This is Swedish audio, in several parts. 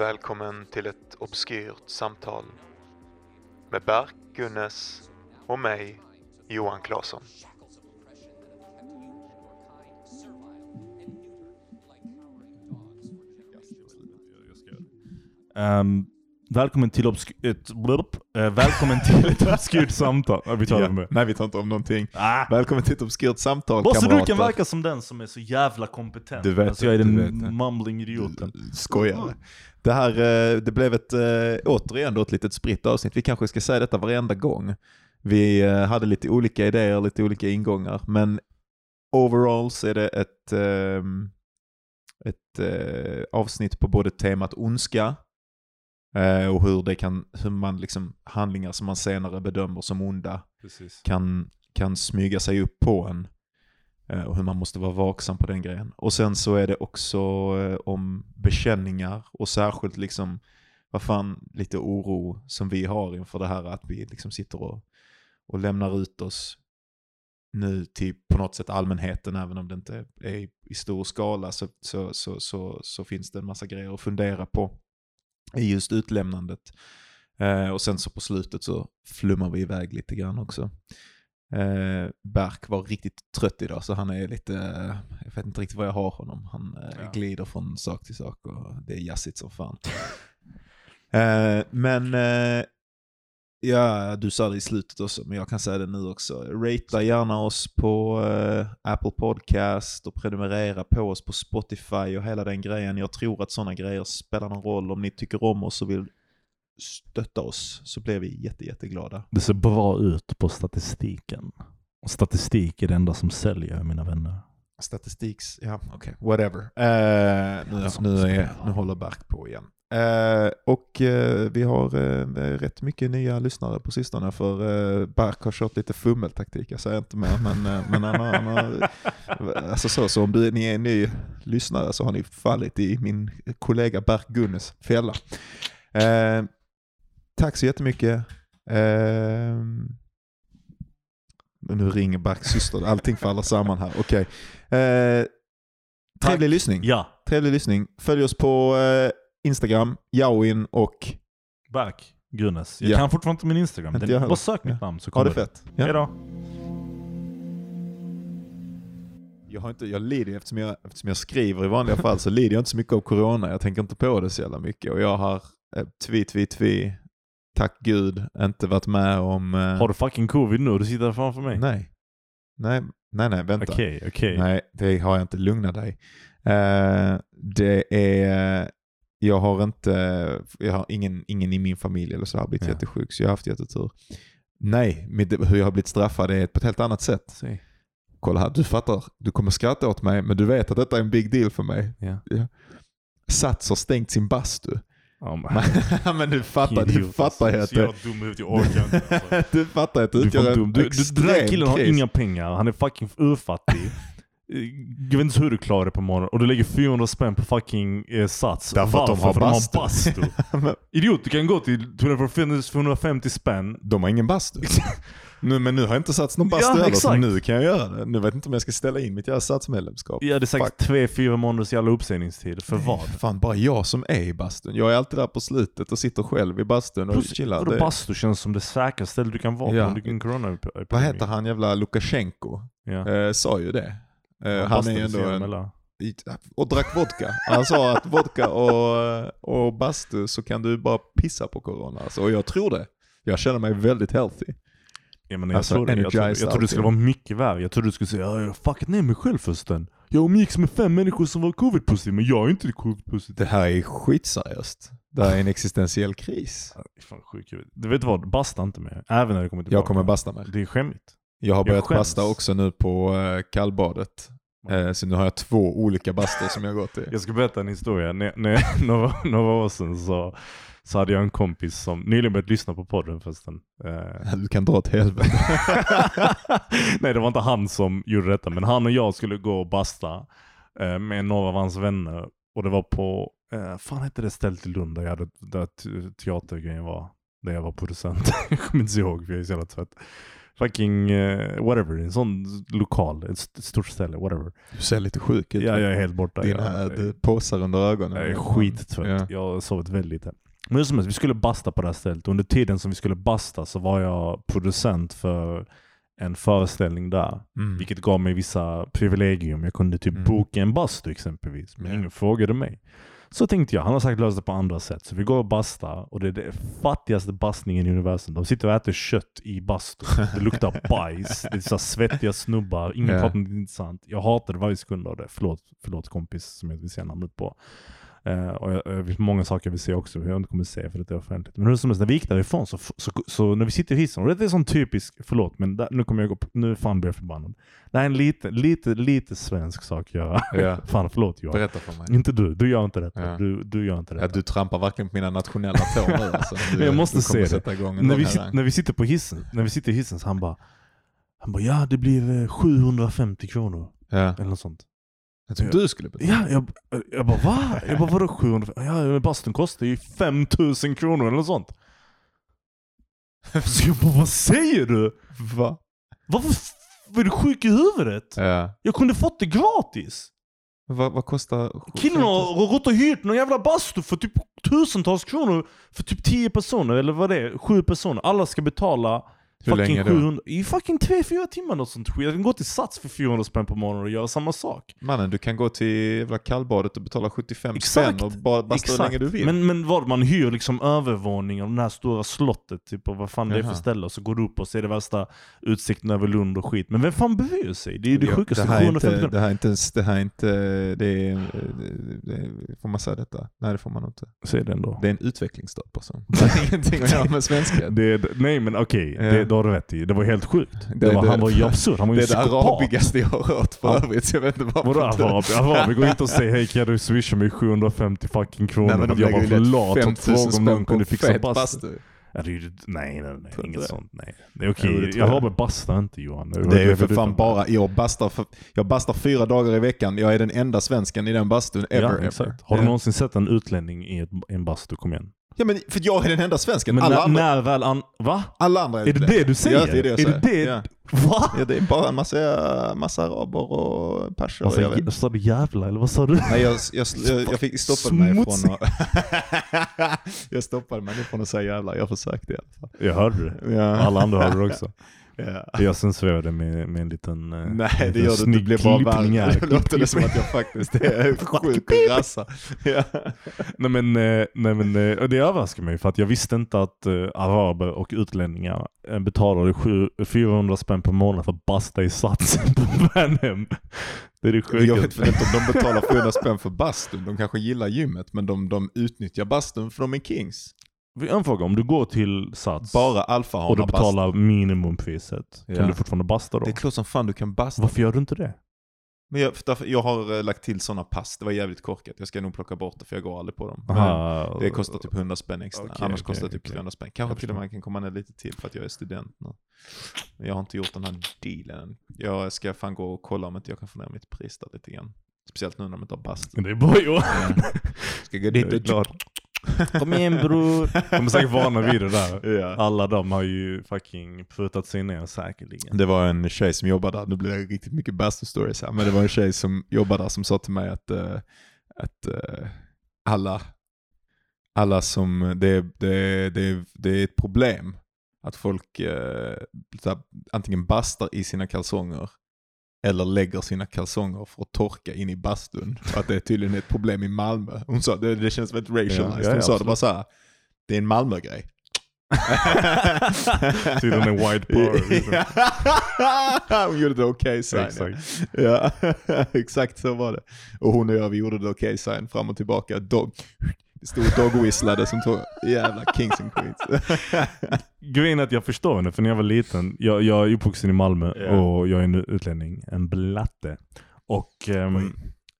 Välkommen till ett obskyrt samtal med Berk Gunnes och mig, Johan Claesson. Um, välkommen till obsk ett, blurp, eh, välkommen till ett obskyrt samtal. Ja, vi tar det med. Nej vi tar inte om någonting. Ah, Välkommen till ett obskyrt samtal bara så du kamrater. kan verka som den som är så jävla kompetent. Du vet alltså, jag är det, den vet det. mumbling idioten. Skojar. Det här eh, det blev ett, eh, återigen då ett litet spritt avsnitt. Vi kanske ska säga detta varenda gång. Vi eh, hade lite olika idéer, lite olika ingångar. Men overall så är det ett, ehm, ett avsnitt på både temat ondska eh, och hur, det kan, hur man liksom, handlingar som man senare bedömer som onda Precis. kan, kan smyga sig upp på en. eh, Och hur man måste vara vaksam på den grejen. Och sen så är det också eh, om bekänningar och särskilt liksom, vad fan, lite oro som vi har inför det här att vi liksom sitter och, och lämnar ut oss nu till på något sätt allmänheten, även om det inte är i, stor skala så, så, så, så finns det en massa grejer att fundera på i just utlämnandet. Eh, och sen så på slutet så flummar vi iväg lite grann också. Eh, Berk var riktigt trött idag så han är lite, eh, jag vet inte riktigt vad jag har honom. Han eh, Ja. glider från sak till sak och det är jazzigt som fan. eh, men eh, ja, du sa det i slutet också, men jag kan säga det nu också. Rata gärna oss på eh, Apple Podcast och prenumerera på oss på Spotify och hela den grejen. Jag tror att sådana grejer spelar någon roll. Om ni tycker om oss och vill stötta oss så blir vi jätte, jätteglada. Det ser bra ut på statistiken. Och statistik är det enda som säljer, mina vänner. Statistiks, ja okej, whatever. Eh, nu, nu, är, nu håller Berk på igen. Eh, och eh, vi har eh, rätt mycket nya lyssnare på sistone för eh, Berk har kört lite fummeltaktik, jag säger inte mer. Men, men han, har- han har, alltså så, så om ni är ny lyssnare så har ni fallit i min kollega Berk Gunnes fälla. Tack så jättemycket. Nu ringer Berks syster, allting faller samman här. Okej. Eh, trevlig lyssning. Ja, Trevlig lyssning. Följ oss på Instagram, Jawin och Berk Gunnes. Jag Ja. kan fortfarande inte min Instagram. Inte Den, bara sök mitt Ja. namn så ha kommer det fett. Ja. Hejdå. Jag, har inte, jag lider eftersom jag, eftersom jag skriver i vanliga fall så lider jag inte så mycket av corona. Jag tänker inte på det så jävla mycket. Och jag har eh, tvi, tvi, tvi, tack gud, inte varit med om... Eh, Har du fucking covid nu? Du sitter framför mig. Nej. Nej, nej, nej, vänta. Okej, okej. Nej, det har jag inte. Lugna dig. Eh, det är... Jag har inte... Jag har ingen, ingen i min familj eller så har blivit Ja. jättesjuk, så jag har haft jättetur. Nej, med hur jag har blivit straffad är på ett helt annat sätt. Säg. Kolla här, du fattar. Du kommer skratta åt mig, men du vet att detta är en big deal för mig. Ja. Sats har stängt sin bastu. Ja, men- du fattar, du fattar ju alltså. att Så jävla dum jag orkar inte. Alltså. du fattar att Du, utgör en dum. du, du, den där extrem killen har kris. inga pengar, han är fucking urfattig. Jag vet inte hur du klarar det på morgonen och du lägger 400 spänn på fucking eh, Sats. Därför att de har För bastu. de har bastu. Men Idiot, du kan gå till 250 spänn. De har ingen bastu. nu, men nu har jag inte satt någon bastu Ja, heller, så exakt. nu kan jag göra det. Nu vet jag inte om jag ska ställa in mitt jävla satsmedlemskap. Ja det är säkert Fuck. 3-4 månaders jävla uppsägningstid. För vad? Fan, bara jag som är i bastun. Jag är alltid där på slutet och sitter själv i bastun och Plus, chillar. vadå Det- bastu känns som det säkraste stället du kan vara Ja. på under en corona Vad heter han jävla Lukasjenko? Ja. Eh, sa ju det. Eh, han är ändå sig en, i- och drack vodka. Han sa att vodka och, och bastu så kan du bara pissa på corona. Alltså, och jag tror det. Jag känner mig väldigt healthy. Ja, men jag, Alltså, tror det. jag, tror, energized jag tror det skulle vara allting. mycket värre. Jag trodde du skulle säga ja, jag fuckat ner mig själv förresten. Jag umgicks med fem människor som var covid-positiva, men jag är inte covid-positiv. Det här är skitseriöst. Det här är en existentiell kris. Fan sjukt kul. Du vet vad, basta inte med Även när det kommer tillbaka. Jag kommer basta mig. Det är skämmigt. Jag har börjat skäms. basta också nu på eh, kallbadet. Eh, så nu har jag två olika bastor som jag går till. Jag ska berätta en historia. När, när, några, några år sedan så, så hade jag en kompis som nyligen börjat lyssna på podden förresten. Eh, Du kan dra åt helvete. Nej det var inte han som gjorde detta, men han och jag skulle gå och basta eh, med några av hans vänner. Och det var på, eh, fan hette det stället i Lund där, jag hade, där te- teatergrejen var. Där jag var producent. jag kommer inte ihåg för jag är så jävla trött. Fucking uh, whatever, en sån lokal, ett st- stort ställe, whatever. Du ser lite sjuk ut. Ja, jag är helt borta. Dina eh, påsar under ögonen. jag är skittrött. Ja. Jag har sovit väldigt lite. Men som helst, vi skulle basta på det här stället. Under tiden som vi skulle basta så var jag producent för en föreställning där. Mm. Vilket gav mig vissa privilegium. Jag kunde typ Mm. boka en bastu exempelvis. Men Ja. ingen frågade mig. Så tänkte jag, han har sagt lösa det på andra sätt. Så vi går och bastar och det är den fattigaste bastningen i universum. De sitter och äter kött i bastun. Det luktar bajs. Det är så svettiga snubbar. Ingen Ja. pratar intressant. Jag hatade varje sekund av det. Förlåt, förlåt kompis som jag inte vill säga namnet på. Eh, och jag, det finns många saker jag vill se också, jag inte kommer säga för att det är offentligt. Men hur som helst, när vi gick därifrån så, så, så, när vi sitter i hissen, och det är sån typisk, förlåt men där, nu kommer jag gå, på- nu fan blir jag förbannad. Det här är en lite, lite, lite svensk sak göra. Ja. fan förlåt Johan. Berätta för mig. Inte du, du gör inte detta. Ja. Du, du gör inte Ja, detta. du trampar verkligen på mina nationella tår nu alltså. Du, Jag måste se det. när, vi sit, när vi sitter på hissen, när vi sitter i hissen så han bara, han bara ja det blir eh, 750 kronor. Ja. Eller något sånt. Jag tror du skulle betala. Ja, jag, jag bara va? Jag bara vadå 700? Ja, bastun kostar ju 5000 kronor eller något sånt. Så jag bara vad säger du? Va? Varför är du sjuk i huvudet? Ja. Jag kunde fått det gratis. Vad, vad kostar... Killen har gått och hyrt någon jävla bastu för typ tusentals kronor för typ 10 personer, eller vad det är, 7 personer. Alla ska betala Hur fucking länge då? 700, i fucking 3-4 timmar något sånt skit. Jag kan gå till Sats för 400 spänn på morgonen och göra samma sak. Mannen, du kan gå till jävla kallbadet och betala 75 Exakt. spänn och bara basta hur länge du vill. Men, men vad, man hyr liksom övervåningen av det här stora slottet, typ, och vad fan det är för Jaha. ställe, och så går du upp och ser det värsta utsikten över Lund och skit. Men vem fan bryr sig? Det är det Ja, sjukaste. det här, är 750 inte, det här är inte ens, det här är inte, det är, det är, får man säga detta? Nej det får man inte. Säg det ändå. Det är en utvecklingsstörd person. Det har ingenting att göra med svenskhet. Det är, nej men okej, Ja. det, det har du rätt i. Det var helt sjukt. Det, Det- var, det- han var ju absurd, han var ju Det är det arabigaste jag har hört för Ja. övrigt, jag vet inte Vadå varför. arabi? Arabi går inte och säger hej kan du swisha mig 750 fucking kronor Nej men de jag var för lat att 5000 fråga om någon kunde fixa bastu. Ja, det är nej nej nej, inget det. sånt. Nej. Det är det okej. tror jag. Araber bastar inte Johan. Det är ju för fan bara, jag bastar, för, jag bastar fyra dagar i veckan. Jag är den enda svensken i den bastun ever Ja, ever. Har du någonsin sett en utlänning i ett, en bastu? Kom igen. Ja men för jag är den enda svensken. Men alla, när, andra, när väl an... Va? alla andra Är det utlänningar. det du säger? Ja, det är det jag är säger. det det? Ja. Va? Ja, det är bara en massa, massa araber och perser. Alltså, jag vet. sa du jävla eller vad sa du? Nej, jag, jag, jag, jag fick stoppade mig från att... jag stoppade mig från att säga jävla, jag försökte i alla fall. Jag hörde det. Ja. Alla andra hörde det också. Ja. Jag censurerade med, med en liten... eh, Nej det liten gör du inte, det blir bara värre. Det låter det som att jag faktiskt är sjuk och rassa. Ja. Nej men, eh, nej, men eh, det överraskar mig för att jag visste inte att araber och utlänningar betalade sju- 400 spänn per månad för att basta i satsen på Värnhem. Det är det Jag vet inte om de betalar 400 spänn för bastun, de kanske gillar gymmet men de, de utnyttjar bastun för de är kings. En fråga, om du går till Sats Bara och du alfahanar betalar minimumpriset, Ja. kan du fortfarande basta då? Det är klart som fan du kan basta. Varför gör du inte det? Men jag, jag har eh, lagt till sådana pass, det var jävligt korkat. Jag ska nog plocka bort det för jag går aldrig på dem. Aha, det kostar typ 100 spänn extra, Okej, annars okej, kostar det typ. 300 spänn. Kanske till och med kan komma ner lite till för att jag är student nu. Men jag har inte gjort den här dealen. Jag ska fan gå och kolla om inte jag kan få ner mitt pris där lite grann. Speciellt nu när de inte har bastu. Det är bra Johan. Ska gå dit och... glad. Kom igen bror. De är säkert vana vid det där. Ja. Alla de har ju fucking prutat sig ner säkerligen. Det var en tjej som jobbade där, nu blir det riktigt mycket bastu stories här, men det var en tjej som jobbade där som sa till mig att, eh, att eh, alla, alla som, det, det, det, det är ett problem att folk här, antingen bastar i sina kalsonger eller lägger sina kalsonger för att torka in i bastun. Och att det är tydligen ett problem i Malmö. Hon sa, det, det känns väldigt racialized. Ja, Hon sa det absolut. var så här, det är en Malmö-grej. Tydligen en white power. liksom. hon gjorde det okej sign. Exakt. Ja, exakt så var det. Och hon och jag vi gjorde det okej sign fram och tillbaka. Dog, det stod och dog-whistlade som två jävla kings and queens. Grejen är att jag förstår henne, för när jag var liten, jag, jag är uppvuxen i Malmö Ja. och jag är en utlänning, en blatte. Och ehm,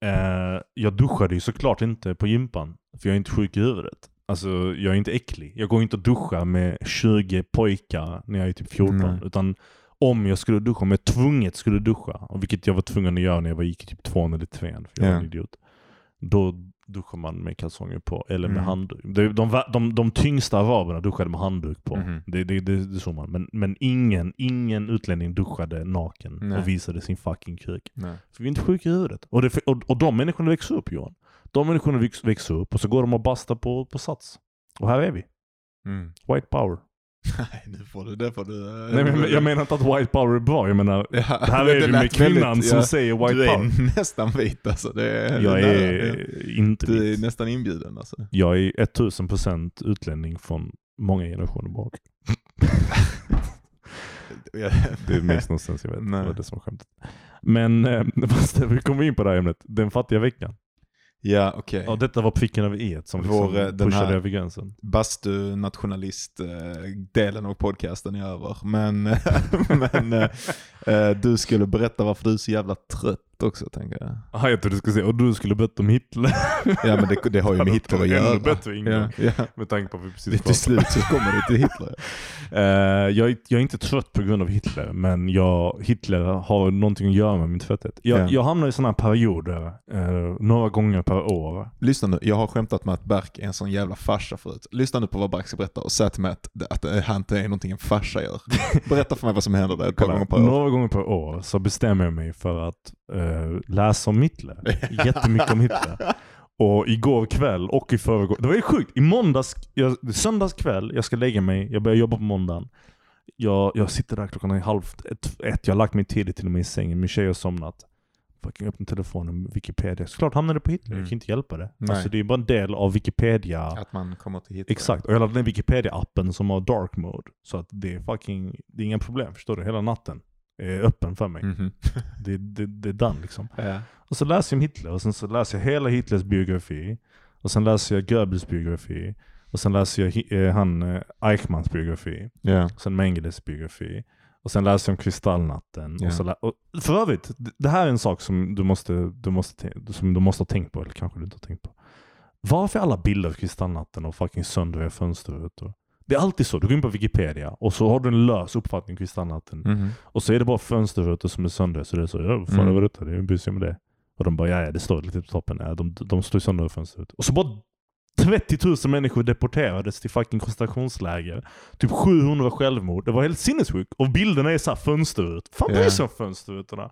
eh, jag duschade ju såklart inte på gympan, för jag är inte sjuk i huvudet. Alltså jag är inte äcklig. Jag går inte och duschar med 20 pojkar när jag är typ 14. Nej. Utan om jag skulle duscha, om jag tvunget skulle duscha, vilket jag var tvungen att göra när jag var, gick i typ tvåan eller trean, för jag var Ja. en idiot. Då duschar man med kalsonger på eller med Mm. handduk. De, de, de, de, tyngsta araberna duschade med handduk på. Mhm. Det, det, det, det såg man. Men, men ingen, ingen utlänning duschade naken Nej. och visade sin fucking kuk. Nej. För vi är inte sjuka i huvudet. Och, det, och, och de människorna växer upp Johan. De människorna väx, växer upp och så går de och bastar på, på sats. Och här är vi. Mm. White power. Nej, nu får du, det får du... eh, Nej, men, jag menar inte att white power är bra. Jag menar, Ja, här det är vi med kvinnan väldigt- som ja, säger white Du är power. nästan vit alltså. Det är, Jag det är inte Du är vit. nästan inbjuden alltså. Jag är 1000% utlänning från många generationer bak. Det makes no sense, jag vet. Nej. Det var det som var skämtet. Men eh, fast vi kommer in på det här ämnet. Den fattiga veckan. Ja, okej. Ja, detta var pricken över i som Vår, liksom eh, den pushade över gränsen. Bastu-nationalist-delen av podcasten är över. Men, men eh, eh, du skulle berätta varför du är så jävla trött också, tänker jag. Aha, jag trodde du skulle säga, och du skulle bett om Hitler. Ja, men det, det har ju med Hitler att Ännu göra. bättre. Ja, ja. Med tanke på att vi precis Det, till slut så kommer det till Hitler. Eh, jag, jag är inte trött på grund av Hitler, men jag, Hitler har någonting att göra med min trötthet. Jag, Ja. jag hamnar i sådana här perioder, eh, några gånger per år. Lyssna nu, jag har skämtat med att Berk är en sån jävla farsa förut. Lyssna nu på vad Berk ska berätta och säg till mig att, att det här inte är någonting en farsa gör. Berätta för mig vad som händer där ett par gånger per år. några gånger per år så bestämmer jag mig för att eh, läsa om Hitler. Jättemycket om Hitler. Och igår kväll och i förrgår, det var ju sjukt. I måndags, jag, söndags kväll, jag ska lägga mig, jag börjar jobba på måndagen. Jag, jag sitter där klockan är halv ett, ett, jag har lagt mig tidigt till och med i sängen, min tjej har somnat. Fucking öppnar telefonen, Wikipedia. Såklart hamnade det på Hitler, Mm. jag kan inte hjälpa det. Nej. Alltså det är bara en del av Wikipedia. Att man kommer till Hitler. Exakt, och jag laddade ner Wikipedia-appen som har dark mode. Så att det är fucking, det är inga problem, förstår du? Hela natten öppen för mig. Mhm. Det, det, det är done liksom. Ja. Och så läser jag om Hitler, och sen så läser jag hela Hitlers biografi. Och sen läser jag Goebbels biografi. Och sen läser jag eh, han eh, Eichmanns biografi. Och sen Mengeles biografi. Och sen läser jag om Kristallnatten. Ja. Och så och för övrigt, det- här är en sak som du måste, du måste, te- som du måste ha tänkt på, eller kanske du inte har tänkt på. Varför är alla bilder av Kristallnatten och fucking söndriga fönsterrutor? Det är alltid så, du går in på Wikipedia och så har du en lös uppfattning om Kristallnatten. Mhm. Och så är det bara fönsterrutor som är söndriga. Så det är så, ja fan Mm. är detta? Det är bryr sig med det. Och de bara, ja, ja det står lite på toppen. Ja, de, de står sönder fönsterrutor. Och så bara 30 000 människor deporterades till fucking koncentrationsläger. Typ 700 självmord. Det var helt sinnessjukt. Och bilderna är såhär fönsterut. Fan Ja. bryr sig om fönsterrutorna?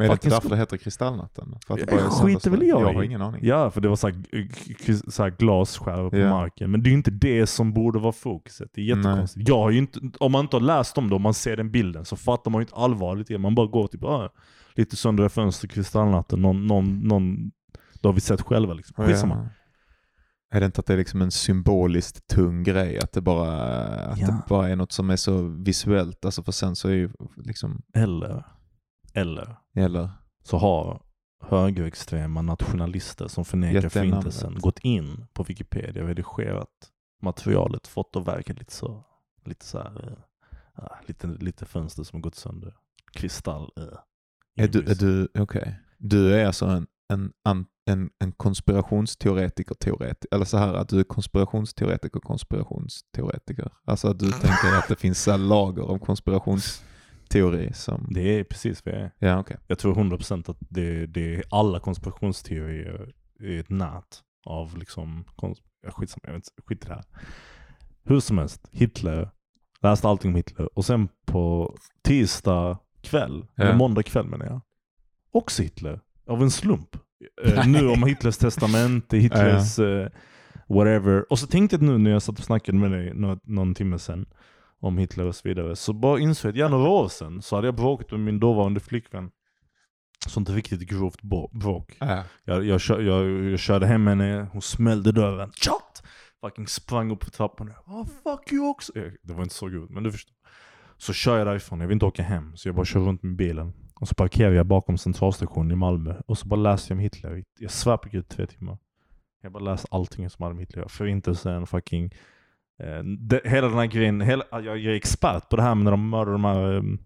Men är det inte därför det heter Kristallnatten? För att det bara är skiter väl jag Jag har ingen aning. Ja, för det var såhär, g- g- såhär glasskärvor på Ja. marken. Men det är ju inte det som borde vara fokuset. Det är jättekonstigt. Jag har ju inte, om man inte har läst om det, om man ser den bilden, så fattar man ju inte allvarligt det. Man bara går typ, ah, lite söndriga fönster, kristallnatten, någon, någon, någon, det har vi sett själva liksom. Skitsamma. Ja. Är det inte att det är liksom en symboliskt tung grej? Att det bara, att Ja. det bara är något som är så visuellt? Alltså för sen så är ju liksom, Eller, eller, eller så har högerextrema nationalister som förnekar förintelsen gått in på Wikipedia och redigerat materialet, fått att verka lite så, lite så här, ja, lite, lite fönster som har gått sönder. Kristall. eh, Är du, är du, okej. Du är alltså en, en, en, en konspirationsteoretiker, teoretiker, eller så här att du är konspirationsteoretiker, konspirationsteoretiker. Alltså att du tänker att det finns så lager av konspirationsteori som, Det är precis vad jag är. ja okej. Jag tror 100% att det, det är alla konspirationsteorier är ett nät av liksom, kons- ja, skitsamma, jag vet inte, skit i det här. Hur som helst, Hitler, läste allting om Hitler och sen på tisdag kväll, Ja. eller måndag kväll menar jag, också Hitler. Av en slump. Eh, nu om Hitlers testamente, Hitlers eh, whatever. Och så tänkte jag nu när jag satt och snackade med dig någon, någon timme sedan om Hitler och så vidare. Så bara insåg jag att ja, några år sedan så hade jag bråkat med min dåvarande flickvän. Sånt riktigt grovt bråk. Ja. Jag, jag, jag, jag körde hem henne, hon smällde dörren. Tjat! Fucking sprang upp på trappan. Oh, fuck you också. Det var inte så grovt, men du förstår. Så kör jag därifrån, jag vill inte åka hem. Så jag bara kör runt med bilen. Och så parkerar jag bakom centralstationen i Malmö. Och så bara läser jag om Hitler. Jag svär på gud två timmar. Jag bara läser allting som hade med Hitler. Förintelsen, fucking... Eh, det, hela den här grejen. Hela, jag, jag är expert på det här med när de mördar de här... ehm,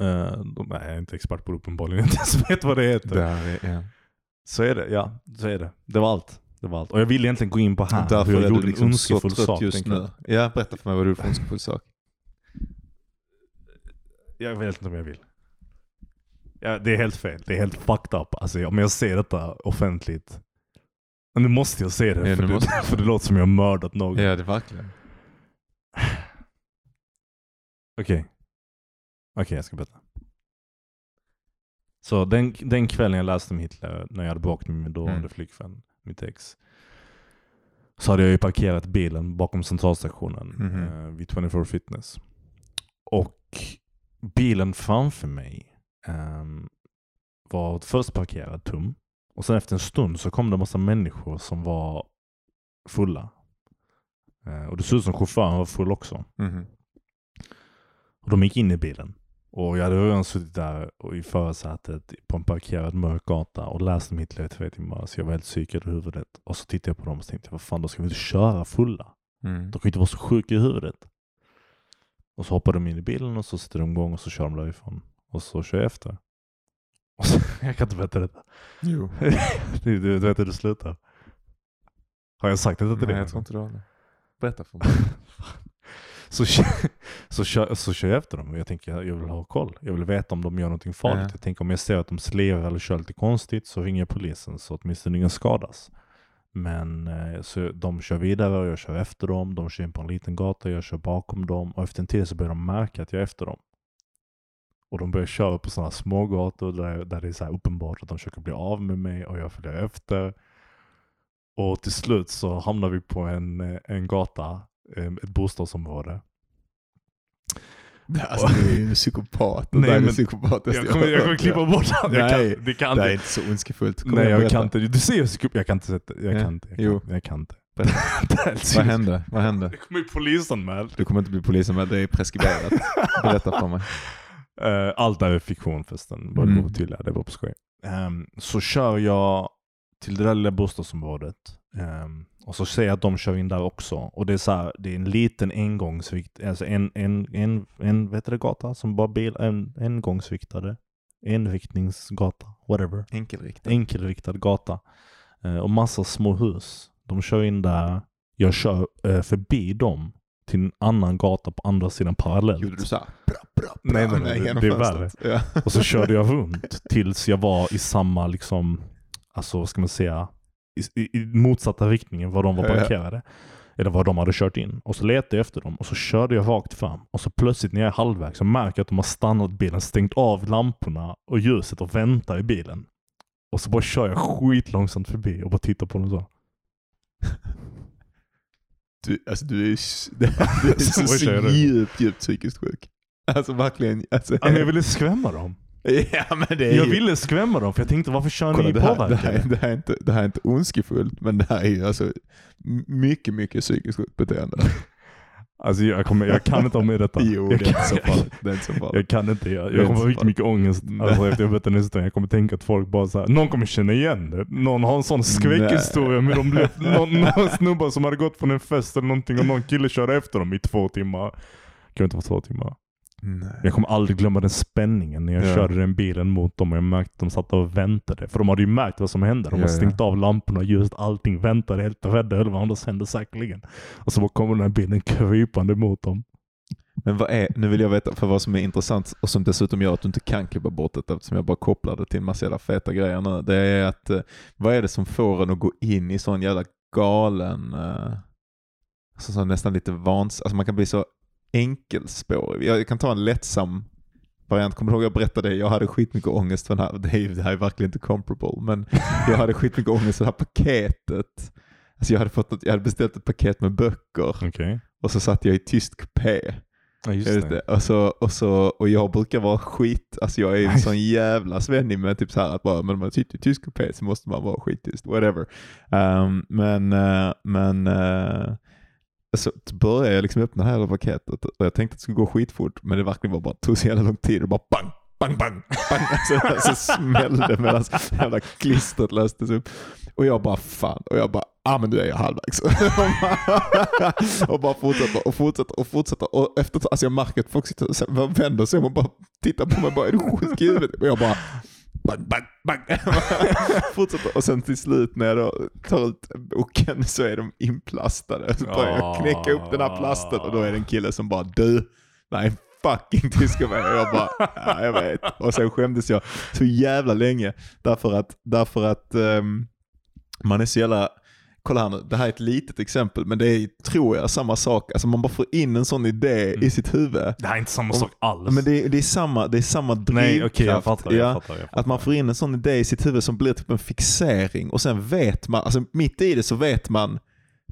eh, de, nej, jag är inte expert på det uppenbarligen. Inte ens vet vad det heter. Där är, ja. Så är det, ja. Så är det. Det var allt. Det var allt. Och jag ville egentligen gå in på här, Därför hur jag gjorde en liksom så ondskefull sak. just nu. Ja, berätta för mig vad du gjorde för ondskefull sak. Jag vet inte om jag vill. Ja, det är helt fel. Det är helt fucked up. Alltså, om jag ser detta offentligt nu måste jag se det, Ja, för, det måste. för det låter som jag har mördat någon. Ja, det verkligen. Okej. Okej, jag ska berätta. Så den, den kvällen jag läste om Hitler, när jag hade bråkat med min dåvarande Mm. flickvän, mitt ex. Så hade jag ju parkerat bilen bakom centralstationen Mhm. eh, vid 24 Fitness. Och bilen framför mig ehm, var först parkerad tom. Och sen efter en stund så kom det en massa människor som var fulla. Eh, och det såg ut som chauffören var full också. Mhm. Och de gick in i bilen. Och jag hade redan suttit där i förarsätet på en parkerad mörk gata och läst om Hitler i tre timmar. Så jag var helt psykad i huvudet. Och så tittade jag på dem och tänkte vad fan, då ska vi inte köra fulla. Mm. De kan inte vara så sjuka i huvudet. Och så hoppar de in i bilen och så sätter de igång och så kör de därifrån. Och så kör jag efter. Och så, jag kan inte berätta detta. Jo. Du, du, du vet hur det slutar. Har jag sagt detta till Nej, dig? jag tror inte du har det. Berätta för mig. så, kö- så, kör, så kör jag efter dem och jag tänker jag vill ha koll. Jag vill veta om de gör någonting farligt. Ja. Jag tänker om jag ser att de slevar eller kör lite konstigt så ringer jag polisen så åtminstone ingen skadas. Men eh, så de kör vidare och jag kör efter dem. De kör in på en liten gata, jag kör bakom dem och efter en tid så börjar de märka att jag är efter dem. Och de börjar köra på sådana smågator där, där det är så uppenbart att de försöker bli av med mig och jag följer efter. Och till slut så hamnar vi på en, en gata, ett bostadsområde. Alltså du är ju en psykopat. Nej, är men- det psykopatiska Jag kommer, jag kommer klippa bort. Jag Nej, kan, det kan Det är inte. så ondskefullt. Kom Nej jag kan inte. Du ser hur jag kan inte sätta, jag Ja, kan inte. Jag jo. kan, jag kan inte. Är Vad hände? Vad hände? Det kommer ju polisanmäld. Du kommer inte bli polisen med, det är preskriberat. Berätta för mig. Eh, allt är fiktion förresten, bara Mm. mm. tydliga, det var på skoj. Ehm, så kör jag till det där lilla bostadsområdet. Ehm, och så ser jag att de kör in där också. Och det är så här, det är en liten engångsvikt, alltså en, en, en, en vet du det, gata som bara bil, en engångsviktade. Enviktningsgata, whatever. Enkelriktat. enkelriktad gata. Eh, och massa små hus. De kör in där. Jag kör eh, förbi dem till en annan gata på andra sidan parallellt. Gjorde du såhär? Bra, bra, bra, Nej, nej, nej, det- är fönstret? Ja. Och så körde jag runt tills jag var i samma, liksom, alltså vad ska man säga, i, i, i motsatta riktningen var de var Ja, ja. parkerade. Eller var de hade kört in. Och så letade jag efter dem och så körde jag rakt fram. Och så plötsligt när jag är halvvägs så märker jag att de har stannat bilen, stängt av lamporna och ljuset och väntar i bilen. Och så bara kör jag skitlångsamt förbi och bara tittar på dem så. Du, alltså du är, du är så, Så djupt, djupt psykiskt sjuk. Alltså verkligen. Alltså, Ja, jag ville skrämma dem. ja men det är Jag ju- ville skrämma dem för jag tänkte varför kör Kolla, ni det, här, det, påverkade? här, det, här är inte, det här är inte ondskefullt, men det här är ju alltså mycket, mycket psykiskt sjukt beteende. Alltså jag, kommer, jag kan inte ha med detta. Jo, det jag är inte kan, så farligt. Det är inte så farligt. Jag kan inte, jag, Det är jag kommer få riktigt mycket ångest alltså, efter jag berättar den historien. Jag kommer tänka att folk bara så här, någon kommer känna igen det. Någon har en sån skräckhistoria med de blev, någon, någon snubbar som hade gått från en fest eller någonting och någon kille körde efter dem i två timmar. Kan inte vara två timmar. Nej. Jag kommer aldrig glömma den spänningen när jag Ja. körde den bilen mot dem och jag märkte att de satt och väntade. För de hade ju märkt vad som hände. De Ja, hade ja. stängt av lamporna, ljuset, allting. Väntade helt rädda över vad som hände säkerligen. Och så kommer den här bilen krypande mot dem. Men vad är, nu vill jag veta, för vad som är intressant och som dessutom gör att du inte kan klippa bort det eftersom jag bara kopplade till en massa jävla feta grejer nu. Det är att, eh, vad är det som får en att gå in i sån jävla galen, eh, alltså så nästan lite vans, alltså man kan bli så enkelspårig. Jag kan ta en lättsam variant. Kommer du ihåg jag berättade, jag hade skitmycket ångest för den här, det, här är verkligen inte comparable, men jag hade skitmycket ångest för det här paketet. Alltså jag hade, fått jag hade beställt ett paket med böcker Okej. och så satt jag i tyst kupé. Ja just det. Och, så, och, så, och jag brukar vara skit, alltså jag är en sån jävla svennig med typ så här att bara, men om man sitter i tysk kupé så måste man vara skittyst, whatever. Um, men, eh, men uh, Alltså, så började jag liksom öppna det här paketet och jag tänkte att det skulle gå skitfort, men det verkligen var bara, tog så jävla lång tid och bara bang, bang, bang, bang. Alltså, så smällde medan jävla klistret löstes upp. Och jag bara fan, och jag bara, ah men nu är jag halvvägs. och bara fortsätter och fortsätter och fortsätter. Och efter alltså jag märker att folk sitter och vänder sig om och bara tittar på mig bara, är du sjuk i huvudet? Och jag bara, bang, bang, bang. fortsätter och sen till slut när jag tar ut boken så är de inplastade. Så börjar jag knäcka upp den här plasten och då är det en kille som bara, du, nej fucking. Och jag bara, ja jag vet. Och sen skämdes jag så jävla länge. Därför att, därför att ehm, man är så jävla, kolla här nu, det här är ett litet exempel, men det är, tror jag, samma sak. Alltså man bara får in en sån idé Mm. i sitt huvud. Det här är inte samma sak alls. Men det är, det är samma, det är samma drivkraft. Nej okej jag fattar. Jag ja. fattar, jag fattar. Att man får in en sån idé i sitt huvud som blir typ en fixering och sen vet man, alltså mitt i det så vet man,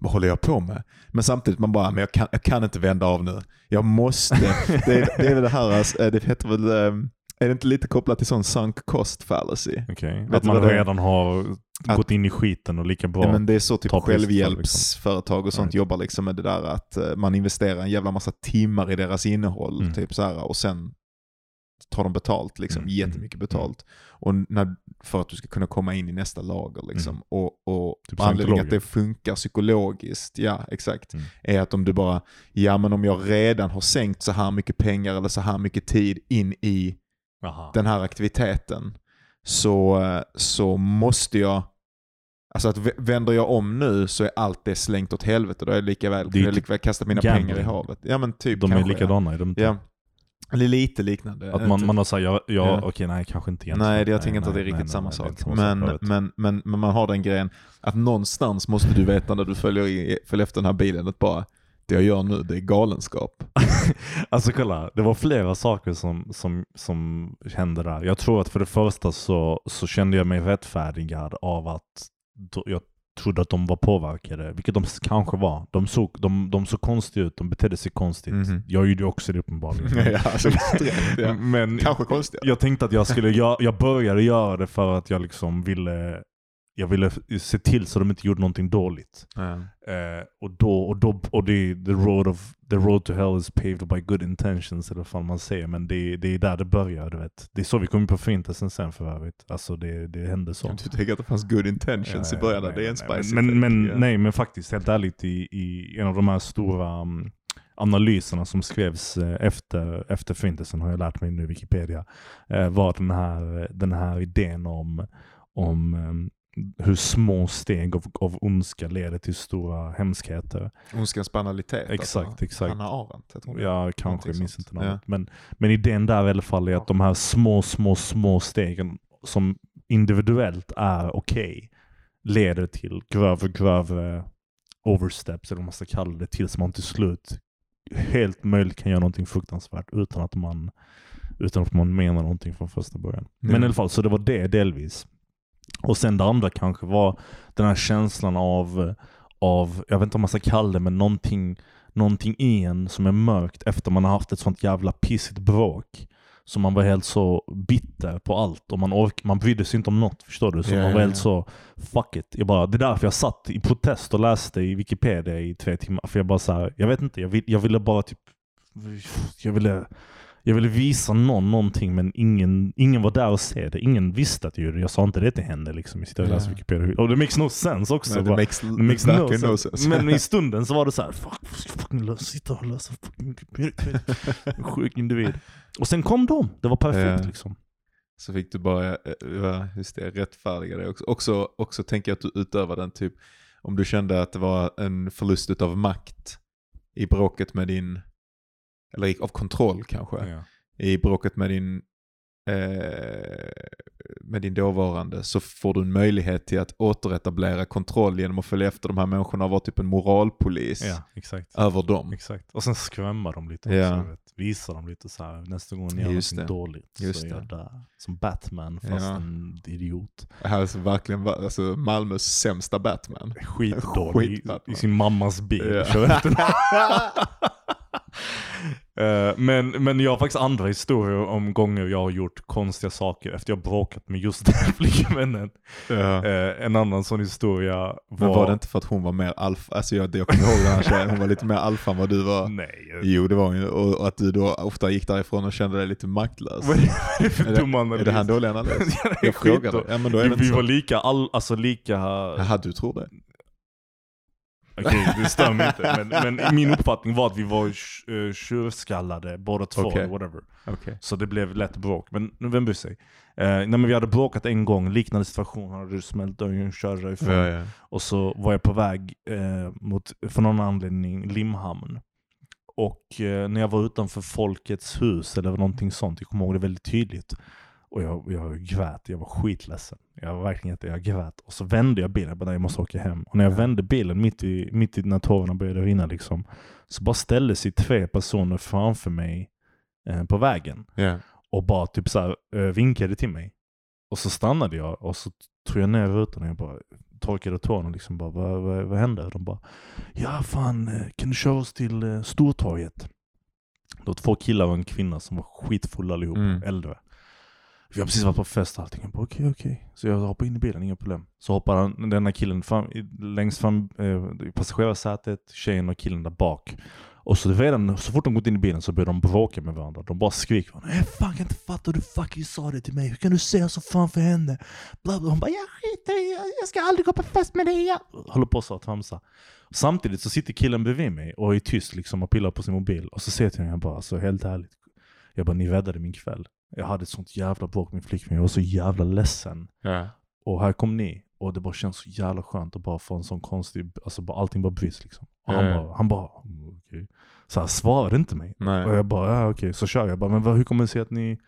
vad håller jag på med? Men samtidigt man bara, men jag kan, jag kan inte vända av nu. Jag måste. det, är, det är väl det här, alltså, det heter väl, eh, är det inte lite kopplat till sån sunk cost fallacy? Vet Att man är? redan har Att- gått in i skiten och lika bra. Ja, men det är så typ självhjälpsföretag och sånt Right. jobbar liksom med det där att eh, man investerar en jävla massa timmar i deras innehåll Mm. typ så här, och sen tar de betalt, liksom, Mm, jättemycket betalt. Och när, för att du ska kunna komma in i nästa lager. Liksom. Mm. Och, och Typ anledningen att det funkar psykologiskt, ja exakt, Mm. är att om du bara, ja men om jag redan har sänkt så här mycket pengar eller så här mycket tid in i Aha. den här aktiviteten så, eh, så måste jag Alltså att vänder jag om nu så är allt det slängt åt helvete. Då är jag lika väl, Det är jag typ lika väl kasta mina gambling. pengar i havet. Ja men typ de är kanske, likadana är de inte? Ja. Eller lite liknande. Att man, Inte- man har sagt, ja, ja, Ja. okej nej kanske inte egentligen. Nej, det- jag tänker inte att det är nej, riktigt nej, samma nej, är sak. samma men, sak, men, men, men man har den grejen att någonstans måste du veta när du följer, i, följer efter den här bilen att bara det jag gör nu det är galenskap. Alltså kolla, det var flera saker som, som, som hände där. Jag tror att för det första så, så kände jag mig rättfärdigad av att jag trodde att de var påverkade, vilket de kanske var. De såg, de, de såg konstiga ut, de betedde sig konstigt. Mhm. Jag gjorde ju också det uppenbarligen. ja, alltså, ja. Men Kanske konstigt. jag tänkte att jag skulle, jag, jag började göra det för att jag liksom ville, jag ville se till så de inte gjorde någonting dåligt. Ja. Eh, och då, och då, och det, the road of, the road to hell is paved by good intentions eller vad man säger. Men det, det är där det börjar, du vet. Det är så vi kom in på förintelsen sen för övrigt. Alltså det, det hände så. Du tänker att det fanns good intentions i början, där. det är en nej, spicy men, men, ja. nej, men faktiskt helt ärligt i, i en av de här stora um, analyserna som skrevs eh, efter, efter förintelsen har jag lärt mig nu Wikipedia. Eh, var den här, den här idén om, om hur små steg av, av ondska leder till stora hemskheter. Ondskans banalitet. Exakt, alltså. exakt. Hanna Arendt heter hon. Ja, kanske. Jag minns inte namnet. Men, men idén där i alla fall är att de här små, små, små stegen som individuellt är okej leder till grövre, grövre oversteps, eller vad man ska kalla det, tills man till slut helt möjligt kan göra någonting fruktansvärt utan att man, utan att man menar någonting från första början. Men Mm. i alla fall, så det var det delvis. Och sen det andra kanske var den här känslan av, av jag vet inte om man ska kalla det, men någonting, någonting i en som är mörkt efter man har haft ett sånt jävla pissigt bråk. Så man var helt så bitter på allt och man, ork, man brydde sig inte om något. Förstår du? Så Ja, man var ja, helt så, fuck it. Jag bara, det är därför jag satt i protest och läste i Wikipedia i tre timmar. För jag bara så här, jag vet inte, jag, vill, jag ville bara typ, jag ville, jag ville visa någon någonting men ingen, ingen var där och se det. Ingen visste att jag gjorde det. Jag sa inte det till henne liksom. Jag sitter och läser. Wikipedia. Och det makes no sense också. Nej, det makes, Det makes no sense. no sense. Men i stunden så var det så här, fuck, fucking sitta och läsa fucking Wikipedia. Sjuk individ. Och sen kom de. Det var perfekt Ja. liksom. Så fick du bara, eh, ja, just det, rättfärdiga det också. också. Också tänker jag att du utövar den typ, om du kände att det var en förlust av makt i bråket med din, eller i- av kontroll kanske, Ja. i bråket med din, eh, med din dåvarande så får du en möjlighet till att återetablera kontroll genom att följa efter de här människorna och vara typ en moralpolis ja, över dem. Exakt. Och sen skrämma dem lite Ja. också. Visa dem lite så här. nästa gång ni gör Just någonting det. dåligt Just så är jag där. Som Batman fast Ja. en idiot. Det här är så verkligen alltså, Malmös sämsta Batman. Skitdålig i, Skit-Batman. i sin mammas bil. Ja. Eh, men, men jag har faktiskt andra historier om gånger jag har gjort konstiga saker efter jag bråkat med just den flickvännen. ja. Eh, en annan sån historia var... Men var det inte för att hon var mer alfa? Alltså jag, jag kommer ihåg den här tjejen, hon var lite mer alfa än vad du var. Nej. jag- Jo det var hon ju. Och, och att du då ofta gick därifrån och kände dig lite maktlös. Vad är det för dum analys? Är det här en dålig analys? Jag frågade. Ja men då är det vi, vi var lika, all, alltså lika... Jaha du tror det? Okej, det stämmer inte. Men, men min uppfattning var att vi var uh, tjurskallade båda två, eller whatever. Okej. Så det blev lätt bråk. Men vem bryr sig? Eh, nej, men vi hade bråkat en gång, liknande situation, hade du smält dörren, körde därifrån. Ja, ja. Och så var jag på väg eh, mot, för någon anledning, Limhamn. Och eh, när jag var utanför Folkets hus, eller någonting sånt, jag kommer ihåg det väldigt tydligt. Och jag, jag grät, jag var skitledsen. Jag var verkligen jätte, jag grät. Och så vände jag bilen, jag bara jag måste åka hem. Och när jag vände bilen mitt i, mitt i när tårarna började rinna liksom, så bara ställde sig tre personer framför mig eh, på vägen. Ja. Och bara typ så här, eh, vinkade till mig. Och så stannade jag och så tog jag ner rutan och jag bara torkade tårna liksom bara, vad, vad, vad hände? Och de bara, ja fan, eh, kan du köra oss till eh, Stortorget? Det var två killar och en kvinna som var skitfulla allihop, Mm. äldre. Vi har precis varit på fest och allting. Jag bara okej, okej. Så jag hoppar in i bilen, inga problem. Så hoppar han, denna killen fram, längst fram eh, i passagerarsätet, tjejen och killen där bak. Och så redan, så fort de gått in i bilen så börjar de bråka med varandra. De bara skriker varandra. Jag fan kan inte fatta hur du fucking sa det till mig. Hur kan du säga så fan för henne? Bla bla. Hon bara jag skiter i jag- jag ska aldrig gå på fest med dig. Jag. Håller på så att tramsa. Samtidigt så sitter killen bredvid mig och är tyst liksom och pillar på sin mobil. Och så säger jag till honom, jag bara alltså helt ärligt. Jag bara ni räddade min kväll. Jag hade ett sånt jävla bråk med min flickvän. Jag var så jävla ledsen. Ja. Och här kom ni. Och det bara känns så jävla skönt att bara få en sån konstig, alltså bara, allting bara bryts liksom. Och han Ja, bara, han bara, okej. Så han svarade inte mig. Nej. Och jag bara, ja okej, så kör jag. jag bara, men vad, hur kommer det sig att ni...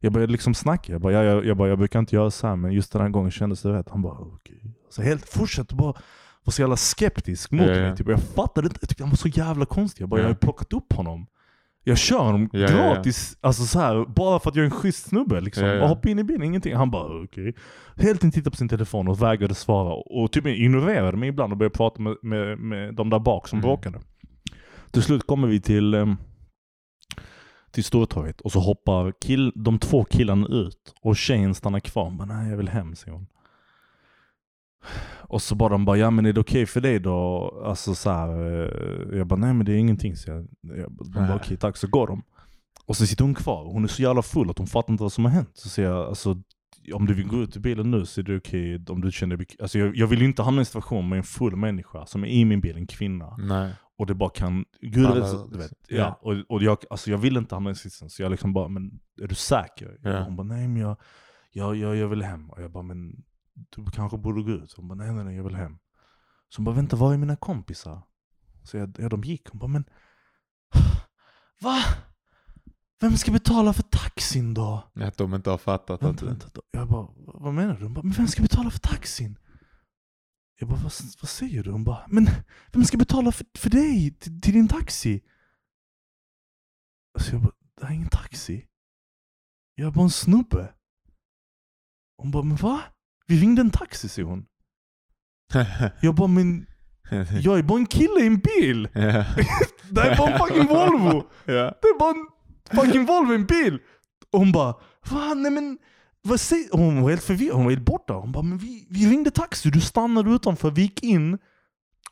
Jag började liksom snacka. Jag bara, ja, jag, jag, bara, jag brukar inte göra så här, men just den här gången kändes det rätt. Han bara, okej. Så helt fortsatte bara vara så jävla skeptisk mot Ja, mig. Typ. Jag fattade inte, jag tyckte han var så jävla konstig. Jag bara, Ja. jag har plockat upp honom. Jag kör honom Ja, ja, ja. gratis, alltså så här, bara för att jag är en schysst snubbe. Liksom. Ja, ja. Hoppa in i bilen, ingenting. Han bara okej. Helt inte tittade på sin telefon och vägrade svara. Och typ ignorerade mig ibland och började prata med, med, med de där bak som Mm. bråkade. Till slut kommer vi till, um, till Stortorget och så hoppar kill, de två killarna ut. Och tjejen stannar kvar. Hon bara, nej jag vill hem säger hon. Och så bara de bara, ja men är det okej för dig då? Alltså så här, eh, jag bara, nej men det är ingenting. Så jag, jag, de bara, okej tack, så går de. Och så sitter hon kvar. Hon är så jävla full att hon fattar inte vad som har hänt. Så säger jag, alltså om du vill gå ut ur bilen nu så är det okej om du känner dig bek- alltså jag, jag vill ju inte hamna i en situation med en full människa som är i min bil, en kvinna. Nej. Och det bara kan, gud Alla- så, du vet. Ja. ja. Och, och jag, alltså jag vill inte hamna i den sitsen, så jag liksom bara, men är du säker? Ja. Hon bara, nej men jag, jag, jag, jag vill hem. Och jag bara, men du kanske borde gå ut. Hon bara, nej nej nej jag vill hem. Så hon bara, vänta var är mina kompisar? Så jag, ja de gick. Hon bara, men va? Vem ska betala för taxin då? Att de inte har fattat att... Vänta, vänta. Jag bara, vad menar du? Hon bara, men vem ska betala för taxin? Jag bara, vad, vad säger du? Hon bara, men vem ska betala för, för dig? Till, till din taxi? Så jag bara, det här är ingen taxi. Jag är bara en snubbe. Hon bara, men va? Vi ringde en taxi, säger hon. Jag bara, men jag är bara en kille i en bil. ja. Det är bara en fucking Volvo. Ja. Det är bara en fucking Volvo i en bil. Och hon bara, va? Nej men, vad säger Hon var helt förvirrad, hon var helt borta. Hon bara, men vi, vi ringde taxi, du stannade utanför, vi gick in.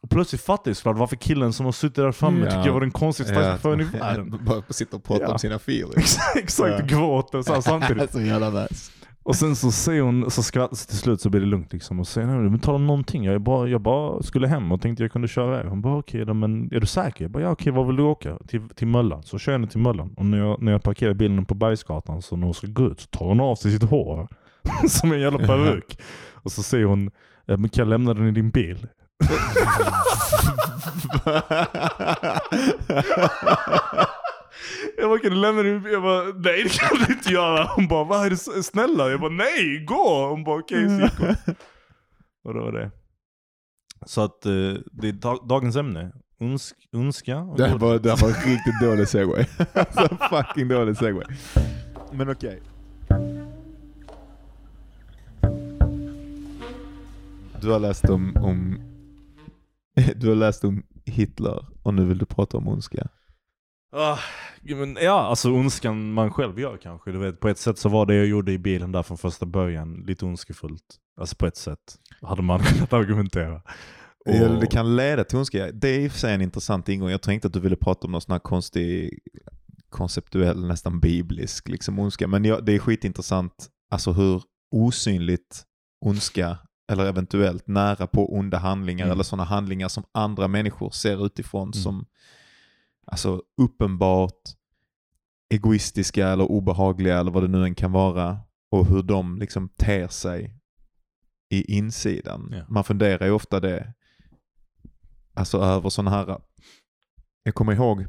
Och plötsligt fattade jag såklart varför killen som har suttit där framme Ja. tycker jag var den konstigaste taxichauffören i världen. Bara sitta och prata om sina feelings. Exakt, Ja. gråter så samtidigt. så jävla nice. Och sen så säger hon, så skrattar till slut så blir det lugnt liksom. Och säger, nej men tala om någonting. Jag, bara, jag bara skulle hem och tänkte jag kunde köra iväg. Hon bara okej då, men är du säker? Jag bara ja okej, var vill du åka? Till, till Möllan. Så kör jag henne till Möllan. Och när jag, när jag parkerar bilen på Bergsgatan så när hon ska gå ut så tar hon av sig sitt hår. Som en jävla peruk. Och så säger hon, "Eh, men kan jag lämna den i din bil? Jag bara, kan du lämna din? Jag bara, nej det kan du inte göra. Hon bara, vad är det snälla? Jag bara, nej gå! Hon bara, okej så gick hon. Och det var det. Så att eh, det är dag- dagens ämne. Unsk, önska. och Det här var, det här var en riktigt dålig segway. alltså fucking dålig segway. Men okej. Du har läst om, om du har läst om Hitler och nu vill du prata om ondska. Ah, men, ja, alltså önskan man själv gör kanske. Du vet, på ett sätt så var det jag gjorde i bilen där från första början lite ondskefullt. Alltså på ett sätt. Hade man kunnat argumentera. Och- det kan leda till ondska. Det är i och för sig en intressant ingång. Jag tänkte att du ville prata om någon sån här konstig, konceptuell, nästan biblisk liksom ondska. Men ja, det är skitintressant alltså hur osynligt ondska, eller eventuellt nära på onda handlingar, Mm. eller sådana handlingar som andra människor ser utifrån Mm. som alltså uppenbart egoistiska eller obehagliga eller vad det nu än kan vara. Och hur de liksom ter sig i insidan. Ja. Man funderar ju ofta det. Alltså över sådana här. Jag kommer ihåg.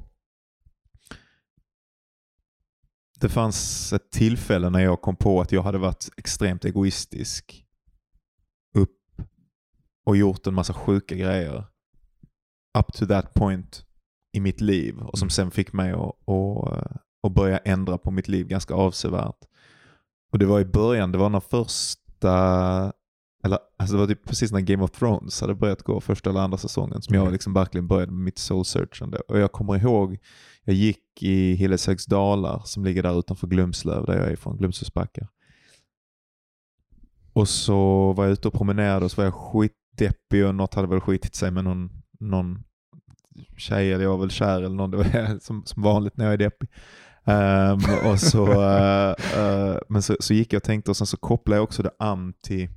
det fanns ett tillfälle när jag kom på att jag hade varit extremt egoistisk. Upp och gjort en massa sjuka grejer. Up to that point i mitt liv och som sen fick mig att, att, att börja ändra på mitt liv ganska avsevärt. Och det var i början, det var när första, eller alltså det var typ precis när Game of Thrones hade börjat gå, första eller andra säsongen, som jag Okej. liksom verkligen började med mitt soul searchande. Och jag kommer ihåg, jag gick i Hilleshögs dalar som ligger där utanför Glumslöv, där jag är ifrån, Glumshusbackar. Och så var jag ute och promenerade och så var jag skitdeppig och något hade väl skitit sig med någon, någon tjej eller jag var väl kär eller någon. Det var som, som vanligt när jag är deppig. Ehm, och så, eh, eh, men så, så gick jag och tänkte och sen så kopplade jag också det an till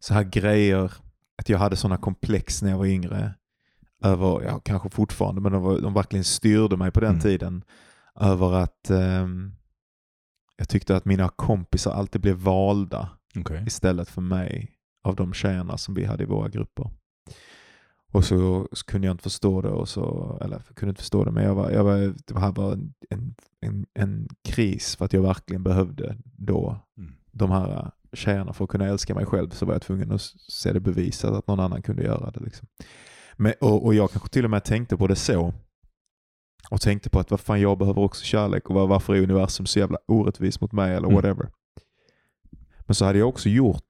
så här grejer, att jag hade sådana komplex när jag var yngre. Över, ja kanske fortfarande, men de, var, de verkligen styrde mig på den Mm. tiden. Över att ehm, jag tyckte att mina kompisar alltid blev valda Okej. istället för mig av de tjejerna som vi hade i våra grupper. Och så, så kunde jag inte förstå det, och så, eller kunde inte förstå det, men jag var, jag var, det här var en, en, en, kris för att jag verkligen behövde då Mm. de här tjejerna för att kunna älska mig själv så var jag tvungen att se det bevisat att någon annan kunde göra det. Liksom. Men, och, och jag kanske till och med tänkte på det så. Och tänkte på att vad fan jag behöver också kärlek och var, varför är universum så jävla orättvis mot mig eller Mm. whatever. Men så hade jag också gjort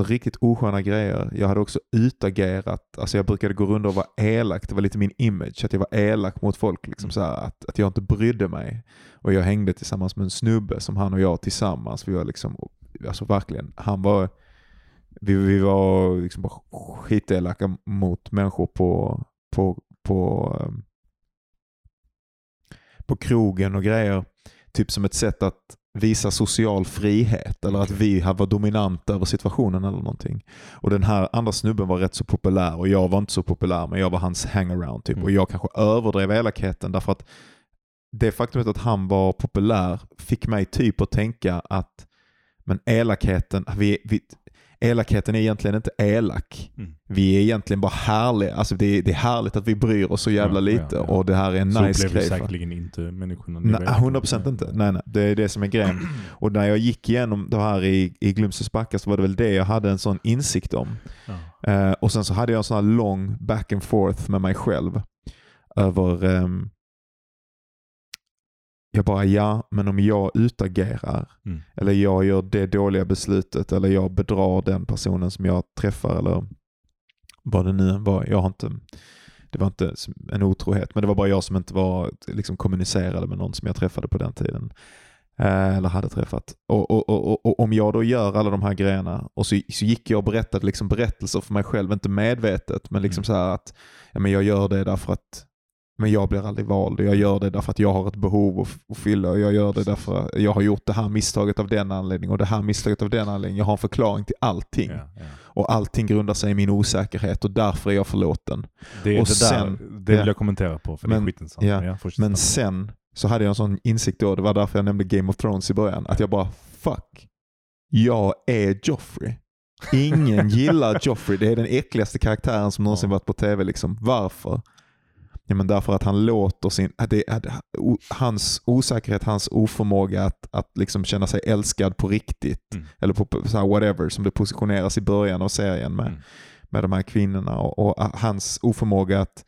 alltså, riktigt osköna grejer. Jag hade också utagerat, alltså jag brukade gå runt och vara elak, det var lite min image, att jag var elak mot folk. Liksom, Mm. så här, att, att jag inte brydde mig. Och jag hängde tillsammans med en snubbe som han och jag tillsammans, vi var liksom, alltså verkligen, han var, vi, vi var liksom bara skitelaka mot människor på, på, på, ehm, på krogen och grejer. Typ som ett sätt att visa social frihet eller att vi var dominanta över situationen eller någonting. Och den här andra snubben var rätt så populär och jag var inte så populär men jag var hans hangaround typ. Mm. Och jag kanske överdrev elakheten därför att det faktumet att han var populär fick mig typ att tänka att men elakheten, vi, vi, elakheten är egentligen inte elak. Mm. Vi är egentligen bara härliga. Alltså det, är, det är härligt att vi bryr oss så jävla Ja, ja, lite ja. och det här är en Så nice grej. för- säkerligen inte människorna. ni Nej, vet. 100% inte. Nej, nej. Det är det som är grejen. Och när jag gick igenom det här i, i Glumsös backar så var det väl det jag hade en sån insikt om. Ja. Eh, och sen så hade jag en sån här lång back and forth med mig själv. Över, ehm, jag bara ja, men om jag utagerar Mm. eller jag gör det dåliga beslutet eller jag bedrar den personen som jag träffar eller vad det nu än var. Jag har inte, det var inte en otrohet, men det var bara jag som inte var, liksom kommunicerade med någon som jag träffade på den tiden. Eh, eller hade träffat. Och, och, och, och, om jag då gör alla de här grejerna och så, så gick jag och berättade liksom berättelser för mig själv, inte medvetet, men liksom Mm. så här att ja, men jag gör det därför att men jag blir aldrig vald och jag gör det därför att jag har ett behov att, att fylla och jag gör det därför att jag har gjort det här misstaget av den anledningen och det här misstaget av den anledningen. Jag har en förklaring till allting. Ja, ja. Och allting grundar sig i min osäkerhet och därför är jag förlåten. Det, Och det, sen- där, det vill ja. jag kommentera på för det Men- är skitintressant. ja. Men sen så hade jag en sån insikt då, det var därför jag nämnde Game of Thrones i början, att jag bara fuck, jag är Joffrey. Ingen gillar Joffrey, det är den äckligaste karaktären som någonsin varit på tv. Liksom. Varför? Ja, men därför att han låter sin, det, hans osäkerhet, hans oförmåga att, att liksom känna sig älskad på riktigt, Mm. eller på, så whatever som det positioneras i början av serien med, Mm. med de här kvinnorna och, och hans oförmåga att,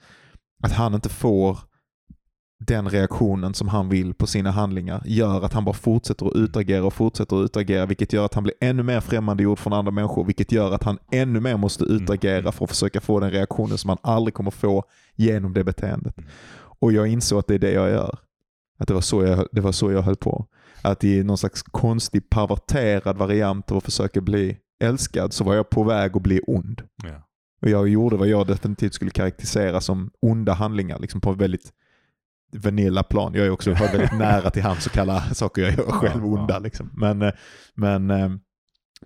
att han inte får den reaktionen som han vill på sina handlingar gör att han bara fortsätter att utagera och fortsätter att utagera vilket gör att han blir ännu mer främmande från andra människor vilket gör att han ännu mer måste utagera Mm. för att försöka få den reaktionen som han aldrig kommer få genom det beteendet. Mm. Och jag insåg att det är det jag gör. Att det var så jag, det var så jag höll på. Att i någon slags konstig perverterad variant av att försöka bli älskad så var jag på väg att bli ond. Ja. Och jag gjorde vad jag definitivt skulle karaktärisera som onda handlingar, liksom på väldigt vanilla plan. Jag är också väldigt nära till hans och kalla saker jag gör själv onda. Liksom. Men, eh, men, eh,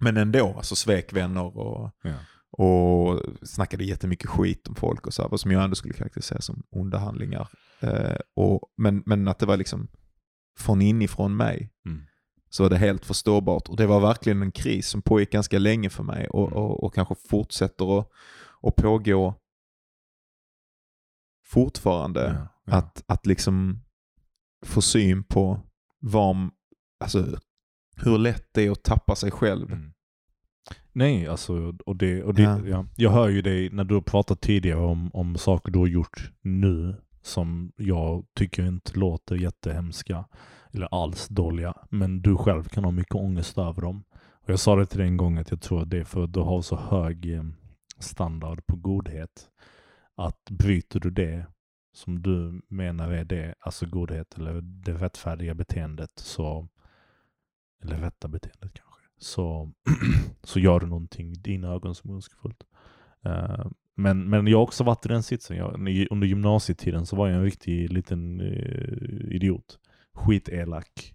men ändå, alltså svek vänner och, Ja. och snackade jättemycket skit om folk och så här, vad som jag ändå skulle karaktärisera som onda handlingar. Eh, och, men, men att det var liksom från inifrån mig Mm. så var det helt förståbart. Och det var verkligen en kris som pågick ganska länge för mig och, Mm. och, och kanske fortsätter att, att pågå fortfarande. Ja. Ja. Att, att liksom få syn på vad, alltså, hur lätt det är att tappa sig själv. Mm. Nej, alltså, och det, och det, Ja. ja. jag hör ju dig när du har pratat tidigare om, om saker du har gjort nu som jag tycker inte låter jättehemska eller alls dåliga. Men du själv kan ha mycket ångest över dem. Och jag sa det till dig en gång att jag tror att det är för att du har så hög eh, standard på godhet. Att bryter du det som du menar är det, alltså godhet eller det rättfärdiga beteendet så eller rätta beteendet kanske, så, så gör du någonting i dina ögon som är ondskefullt. Eh, men, men jag har också varit i den sitsen. Jag, under gymnasietiden så var jag en riktig liten eh, idiot. Skitelak.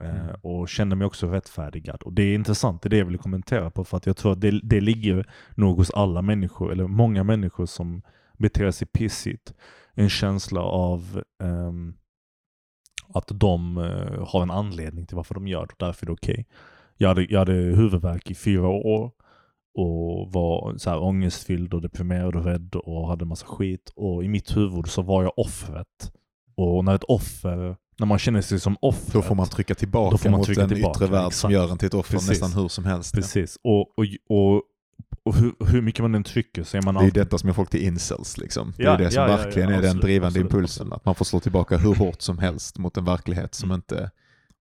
Eh, Mm. och kände mig också rättfärdigad. Och det är intressant, det är det jag vill kommentera på. För att jag tror att det, det ligger nog hos alla människor, eller många människor som beter sig pissigt. En känsla av ehm, att de eh, har en anledning till varför de gör det. Därför är det okej. Jag, hade, jag hade huvudvärk i fyra år och var så här ångestfylld och deprimerad och rädd och hade massa skit. Och i mitt huvud så var jag offret. Och när ett offer, när man känner sig som offret. Då får man trycka tillbaka Då får man mot trycka en tillbaka, yttre värld som exakt. gör en till ett offer Precis. nästan hur som helst. ja. Precis. Och, och, och, och hur, hur mycket man än trycker så är man Det är alltid... detta som gör folk till incels. Liksom. Det är Ja, det som ja, verkligen ja, är den absolut, drivande absolut, impulsen. absolut. Att man får slå tillbaka hur hårt som helst mot en verklighet som Mm. inte...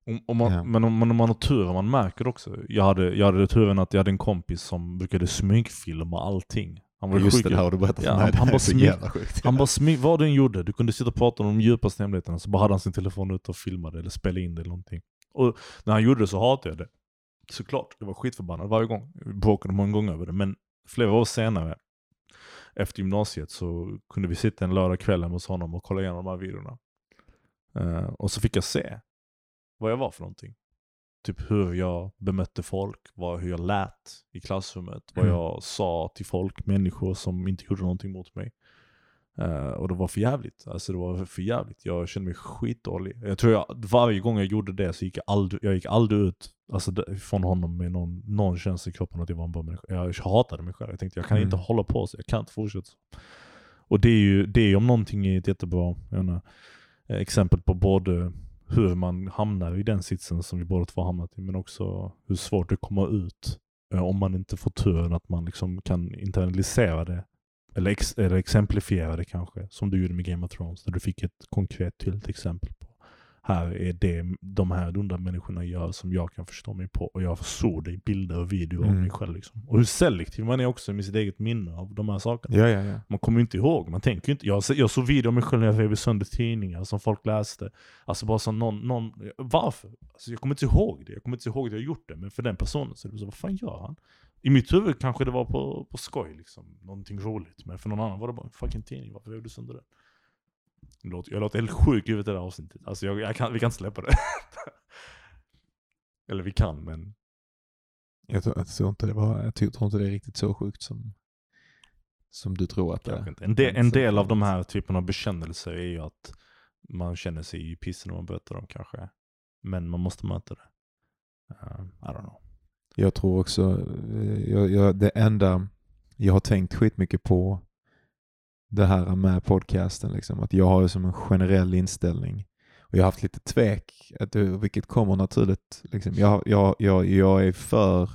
Om, om man. Men om man, om man har tur, man märker det också. Jag hade, jag hade turen att jag hade en kompis som brukade smygfilma allting. Han var Just sjuk. det, här har du berättat för mig. han- Det han bara smyg-. Han bara smyg, vad du än gjorde, du kunde sitta och prata om de djupaste hemligheterna, så bara hade han sin telefon ute och filmade eller spelade in det eller någonting. Och när han gjorde det så hatade jag det. Såklart, jag var skitförbannad varje gång. Vi bråkade många gånger över det, men flera år senare, efter gymnasiet, så kunde vi sitta en lördag kväll hemma hos honom och kolla igenom de här videorna. Eh, och så fick jag se vad jag var för någonting. Typ hur jag bemötte folk, vad, hur jag lät i klassrummet, vad Mm. jag sa till folk, människor som inte gjorde någonting mot mig. Eh, och det var för jävligt. Alltså det var för jävligt. Jag kände mig skitdålig. Jag tror jag, varje gång jag gjorde det så gick jag aldrig, jag gick aldrig ut alltså, från honom med någon, någon känsla i kroppen att jag var en bra människa. Jag hatade mig själv. Jag tänkte jag kan Mm. inte hålla på så. Jag kan inte fortsätta. Och det är ju det är om någonting är ett jättebra menar, eh, exempel på både hur man hamnar i den sitsen som vi båda två hamnat i, men också hur svårt det kommer ut eh, om man inte får turen att man liksom kan internalisera det eller, ex, eller exemplifiera det kanske, som du gjorde med Game of Thrones, där du fick ett konkret tydligt exempel på här är det de här onda människorna gör som jag kan förstå mig på och jag såg det i bilder och videor av Mm. mig själv. Liksom. Och hur selektiv man är också med sitt eget minne av de här sakerna. Ja, ja, ja. Man kommer ju inte ihåg, man tänker inte. Jag, jag såg video av mig själv när jag rev sönder tidningar som folk läste. Alltså bara så någon, någon varför? Alltså jag kommer inte ihåg det, jag kommer inte ihåg att jag gjort det. Men för den personen så är det så, vad fan gör han? I mitt huvud kanske det var på, på skoj liksom, någonting roligt. Men för någon annan var det bara en fucking tidning, varför rev du sönder den? Jag låter, jag låter helt sjuk i huvudet i det här avsnittet. Alltså jag, jag kan, vi kan inte släppa det. Eller vi kan, men Jag tror, jag tror inte det var, jag tror inte det är riktigt så sjukt som, som du tror att det är. En, del, en del av de här typen av bekännelser är ju att man känner sig i pissen när man berättar dem kanske. Men man måste möta det. Uh, I don't know. Jag tror också, eh, jag, jag, det enda jag har tänkt skitmycket på det här med podcasten, liksom, att jag har som en generell inställning och jag har haft lite tvek, att vilket kommer naturligt. Liksom. Jag, jag, jag, jag är för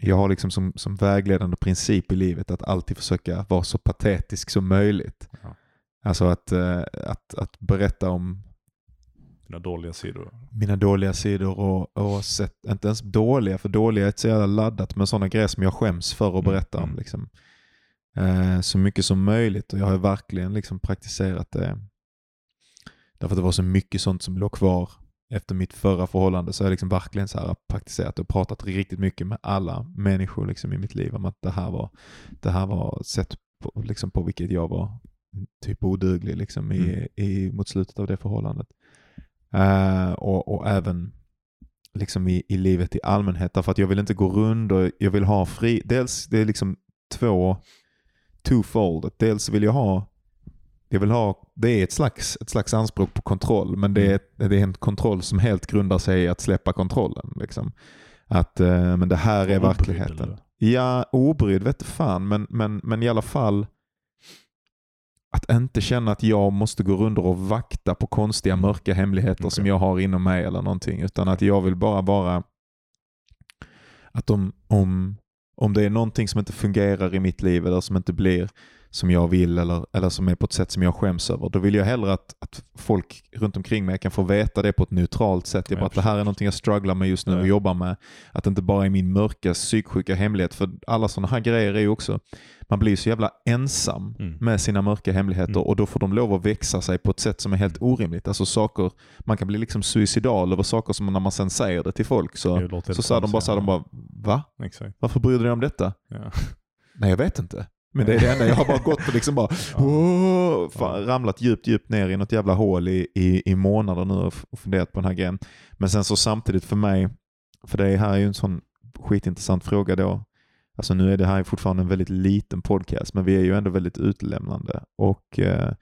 jag har liksom som, som vägledande princip i livet att alltid försöka vara så patetisk som möjligt. Ja. Alltså att, eh, att, att berätta om Dina dåliga sidor. mina dåliga sidor och, och sett, inte ens dåliga, för dåliga är ett så jävla laddat, men sådana grejer som jag skäms för att Mm, berätta om. mm. Liksom. Eh, så mycket som möjligt och jag har verkligen liksom praktiserat det. Därför att det var så mycket sånt som låg kvar efter mitt förra förhållande så har jag liksom verkligen så här praktiserat och pratat riktigt mycket med alla människor liksom i mitt liv om att det här var, det här var sätt på, liksom på vilket jag var typ oduglig liksom i, Mm. i, mot slutet av det förhållandet. Eh, och, och även liksom i, i livet i allmänhet. Därför att jag vill inte gå runt och jag vill ha fri... Dels, det är liksom två... Twofold. Dels vill jag ha... Jag vill ha det är ett slags, ett slags anspråk på kontroll, men det är, det är en kontroll som helt grundar sig i att släppa kontrollen. Liksom. Att, eh, men det här är Obrydd, verkligheten. eller? Ja, obrydd vet fan, men, men, men i alla fall att inte känna att jag måste gå runt och vakta på konstiga mörka hemligheter Okej. som jag har inom mig eller någonting. Utan att jag vill bara vara att om, om, om det är någonting som inte fungerar i mitt liv eller som inte blir som jag vill eller, eller som är på ett sätt som jag skäms över, då vill jag hellre att, att folk runt omkring mig kan få veta det på ett neutralt sätt. Jag Ja, bara, att det här är någonting jag strugglar med just nu Ja. och jobbar med. Att det inte bara är min mörka psyksjuka hemlighet. För alla sådana här grejer är ju också, man blir så jävla ensam Mm. med sina mörka hemligheter Mm. och då får de lov att växa sig på ett sätt som är helt orimligt. Alltså saker, man kan bli liksom suicidal över saker som när man sen säger det till folk så, så helt sa de bara så här, de bara va? Exakt. Varför bryr du dig om detta? Ja. Nej jag vet inte. Men det är det enda, jag har bara gått och liksom bara åh, fan, ramlat djupt, djupt ner i något jävla hål i, i, i månader nu och funderat på den här grejen. Men sen så samtidigt för mig, för det här är ju en sån skitintressant fråga då. Alltså nu är det här fortfarande en väldigt liten podcast, men vi är ju ändå väldigt utlämnande. Och eh,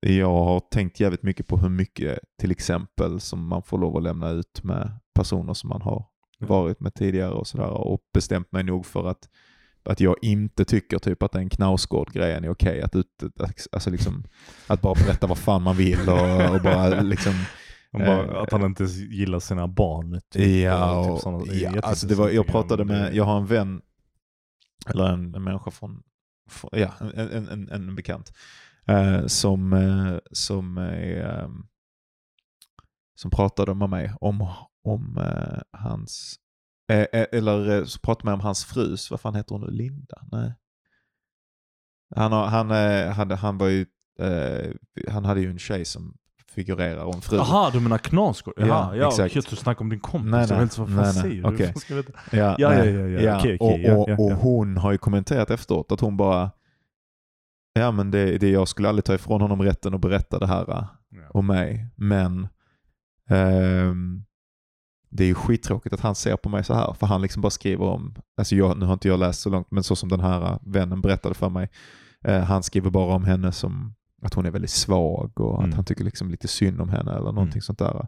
jag har tänkt jävligt mycket på hur mycket till exempel som man får lov att lämna ut med personer som man har varit med tidigare och sådär och bestämt mig nog för att att jag inte tycker typ att den Knausgård-grejen är okej. Att, ut, alltså liksom, att bara berätta vad fan man vill och, och bara liksom... Han bara, Eh, att han inte gillar sina barn. Typ, Ja, och, typ ja alltså det var, jag jätteintressant pratade program. med, jag har en vän, eller en, en människa från, från ja, en, en, en, en bekant, eh, som, eh, som, eh, som pratade med mig om, om eh, hans, eller eh, så pratade med om hans frus, vad fan heter hon nu, Linda? Nej. Han, han, eh, hade, han var ju, eh, han hade ju en tjej som figurerar en fru. Jaha, du menar Knausgård? Jaha, Ja, ja, exakt. exakt. Du snackar om din kompis. Nej, Jag nej. vet inte vad fan Nej, nej. säger du? Okej. Jag veta? Ja, Ja, ja, ja, ja. Okej, okej, och, ja, och, ja, och ja. hon har ju kommenterat efteråt att hon bara, ja men det, det jag skulle aldrig ta ifrån honom rätten att berätta det här Ja. om mig. Men ehm, det är ju skittråkigt att han ser på mig så här. För han liksom bara skriver om, alltså jag, nu har inte jag läst så långt, men så som den här vännen berättade för mig. Eh, han skriver bara om henne som att hon är väldigt svag och Mm. att han tycker liksom lite synd om henne eller någonting Mm. sånt där.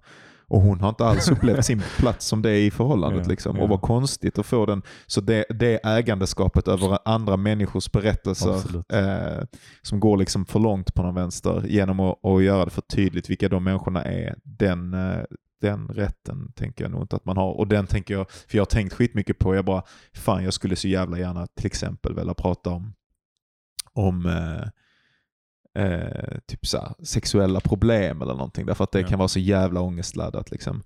Och hon har inte alls upplevt sin plats som det är i förhållandet. Ja, liksom. ja. Och vad konstigt att få den. Så det, det ägandeskapet över andra människors berättelser eh, som går liksom för långt på någon vänster genom att, att göra det för tydligt vilka de människorna är. Den, eh, den rätten tänker jag nog inte att man har. Och den tänker jag, för jag har tänkt skitmycket på, jag bara, fan jag skulle så jävla gärna till exempel vilja prata om, om eh, eh, typ så här, sexuella problem eller någonting. Därför att det Ja. kan vara så jävla ångestladdat. Liksom.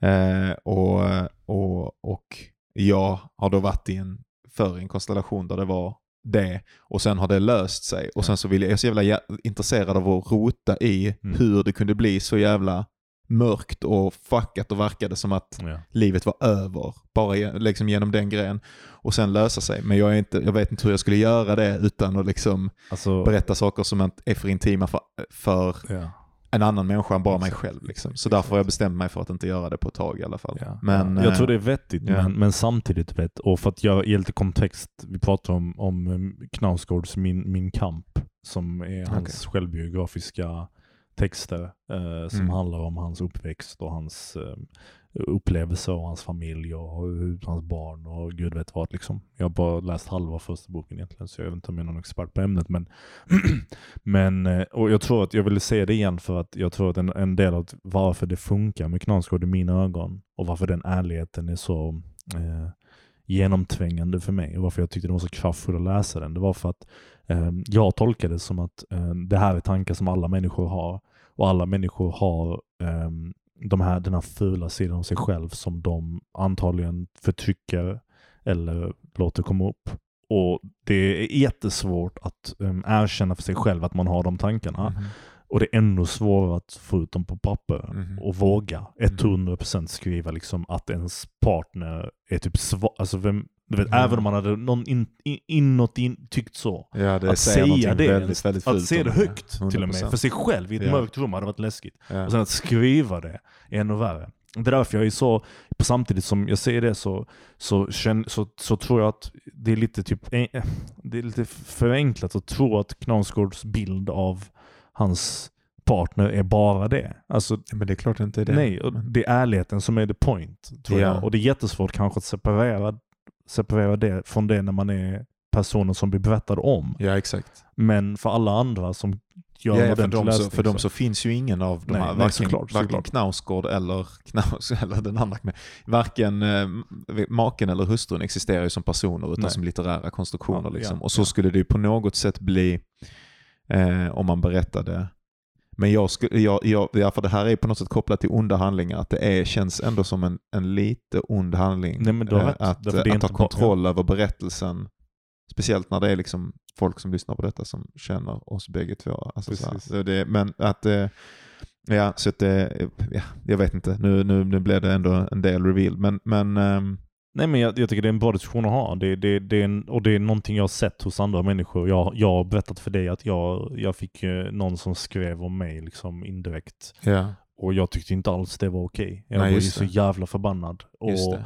Eh, och, och, och jag har då varit i en, för en konstellation där det var det och sen har det löst sig. Och sen så vill jag, jag är så jävla jä- intresserad av att rota i Mm. hur det kunde bli så jävla mörkt och fuckat och verkade som att Ja. livet var över. Bara liksom genom den grejen. Och sen lösa sig. Men jag, är inte, jag vet inte hur jag skulle göra det utan att liksom Alltså, berätta saker som är för intima för, för ja. en annan människa än bara mig Exakt, själv. Liksom. exakt, Så därför har jag exakt. bestämt mig för att inte göra det på ett tag i alla fall. Ja. Men, ja. Jag eh, tror det är vettigt, men, men samtidigt vet, och för att jag ge lite kontext, vi pratar om, om eh, Knausgårds Min, Min kamp, som är hans självbiografiska texter, eh, som Mm. handlar om hans uppväxt och hans eh, upplevelser och hans familj och hur, hans barn och gud vet vad. Liksom. Jag har bara läst halva första boken egentligen, så jag vet inte om jag är någon expert på ämnet. Men, men eh, och jag tror att jag ville säga det igen för att jag tror att en, en del av varför det funkar med Knausgård i mina ögon och varför den ärligheten är så eh, genomträngande för mig och varför jag tyckte det var så kraftfullt att läsa den. Det var för att eh, jag tolkade det som att eh, det här är tankar som alla människor har och alla människor har eh, de här, den här fula sidan av sig själv som de antagligen förtrycker eller låter komma upp. Och det är jättesvårt att um, erkänna för sig själv att man har de tankarna. Mhm. Och det är ännu svårare att få ut dem på papper Mhm. och våga 100% skriva liksom att ens partner är typ svag. Alltså vem, du vet, Mm. även om man hade någon in, in, inåt in, tyckt så. Ja, det att säga det, väldigt, väldigt att om det högt till och med 100%. för sig själv i ett Ja. mörkt rum hade varit läskigt. Ja. Och sen att skriva det är ännu värre. Det är därför jag är så, samtidigt som jag säger det så, så, känn, så, så tror jag att det är lite typ eh, det är lite förenklat att tro att Knausgårds bild av hans partner är bara det. Alltså, Men det är klart inte det. nej, det är ärligheten som är the point. Tror Ja. jag. Och det är jättesvårt kanske att separera, separera det från det när man är personen som blir berättad om. Ja, exakt. Men för alla andra som gör Ja, ja, för, dem så, läsning för dem så finns ju ingen av de Nej, här, nej, varken, såklart, varken såklart. Knausgård eller, Knaus, eller den andra, varken eh, maken eller hustrun existerar ju som personer utan Nej. som litterära konstruktioner. Ja, liksom. och så skulle det ju på något sätt bli eh, om man berättade. Men jag skulle, jag, jag, ja, för det här är på något sätt kopplat till onda handlingar, att det är, känns ändå som en, en lite ond handling. Nej, men eh, att att ha inte bara- kontroll över berättelsen. Speciellt när det är liksom folk som lyssnar på detta som känner oss bägge två. Alltså. Så det, men att, eh, ja, så att det, ja, jag vet inte, nu, nu, nu blev det ändå en del reveal. Men, men ehm, Nej men jag, jag tycker det är en bra diskussion att ha. Det, det, det är en, och det är någonting jag har sett hos andra människor. Jag, jag har berättat för dig att jag, jag fick eh, någon som skrev om mig liksom indirekt. ja, Och jag tyckte inte alls det var okej. Jag Nej, var så jävla förbannad. Och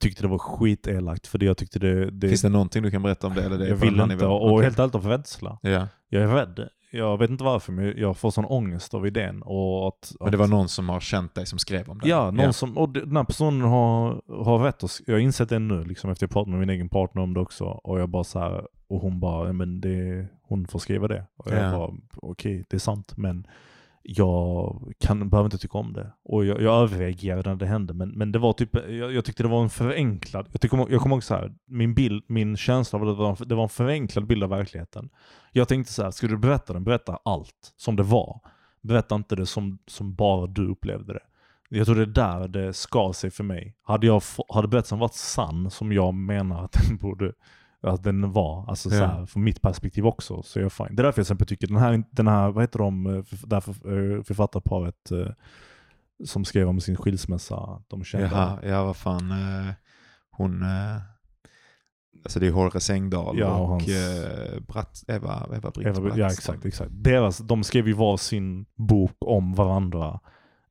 tyckte det var skitelakt. För det jag tyckte det... det Finns det någonting du kan berätta om det? Eller det jag vill inte. Och Okej. helt ärligt av rädsla. Ja, Jag är rädd. Jag vet inte varför men jag får sån ångest av idén. Och att, men det var någon som har känt dig som skrev om det? Ja, någon Som, och den här personen har, har rätt. Och, jag har insett det nu, liksom, efter jag pratat med min egen partner om det också. Och jag bara så här, och hon bara, ja, men det, hon får skriva det. Och jag Ja. bara, okej, det är sant. Men jag kan, behöver inte tycka om det. Och jag, jag överreagerade när det hände. Men, men det var typ, jag, jag tyckte det var en förenklad, jag, tycker, jag kommer ihåg så här, min bild, min känsla var att det var, en- det var en förenklad bild av verkligheten. Jag tänkte så här, skulle du berätta den, berätta allt som det var. Berätta inte det som, som bara du upplevde det. Jag tror det är där det skar sig för mig. Hade, jag få, hade berättelsen varit sann, som jag menar att den borde att den var, alltså så här, från mitt perspektiv också, så är jag fine. Det är därför jag till exempel tycker den här, den här vad heter de, eh, det här eh, författarparet eh, som skrev om sin skilsmässa, de kända. Jaha, ja vad fan. Hon, alltså det är Horace Engdahl Ja, och och, hans- Bratt, Eva, Eva Britt Eva, Bratt. ja exakt, exakt. Deras, de skrev ju var sin bok om varandra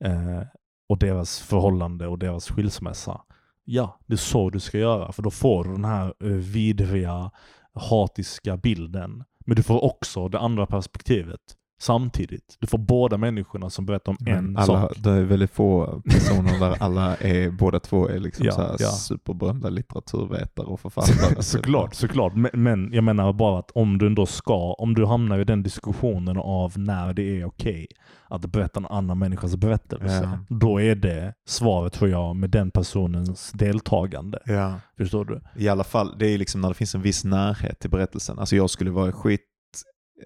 eh, och deras förhållande och deras skilsmässa. Ja, det är så du ska göra, för då får du den här eh, vidriga, hatiska bilden. Men du får också det andra perspektivet samtidigt. Du får båda människorna som berättar om en Men alla, sak. det är väldigt få personer där alla är, båda två är liksom Ja, så här ja. superberömda litteraturvetare och författare. typ. Såklart, såklart. Men, men jag menar bara att om du ändå ska, om du hamnar i den diskussionen av när det är okej att berätta en annan människas berättelse, då är det svaret tror jag med den personens deltagande. Ja. Förstår du? I alla fall, det är liksom när det finns en viss närhet till berättelsen. Alltså jag skulle vara skit,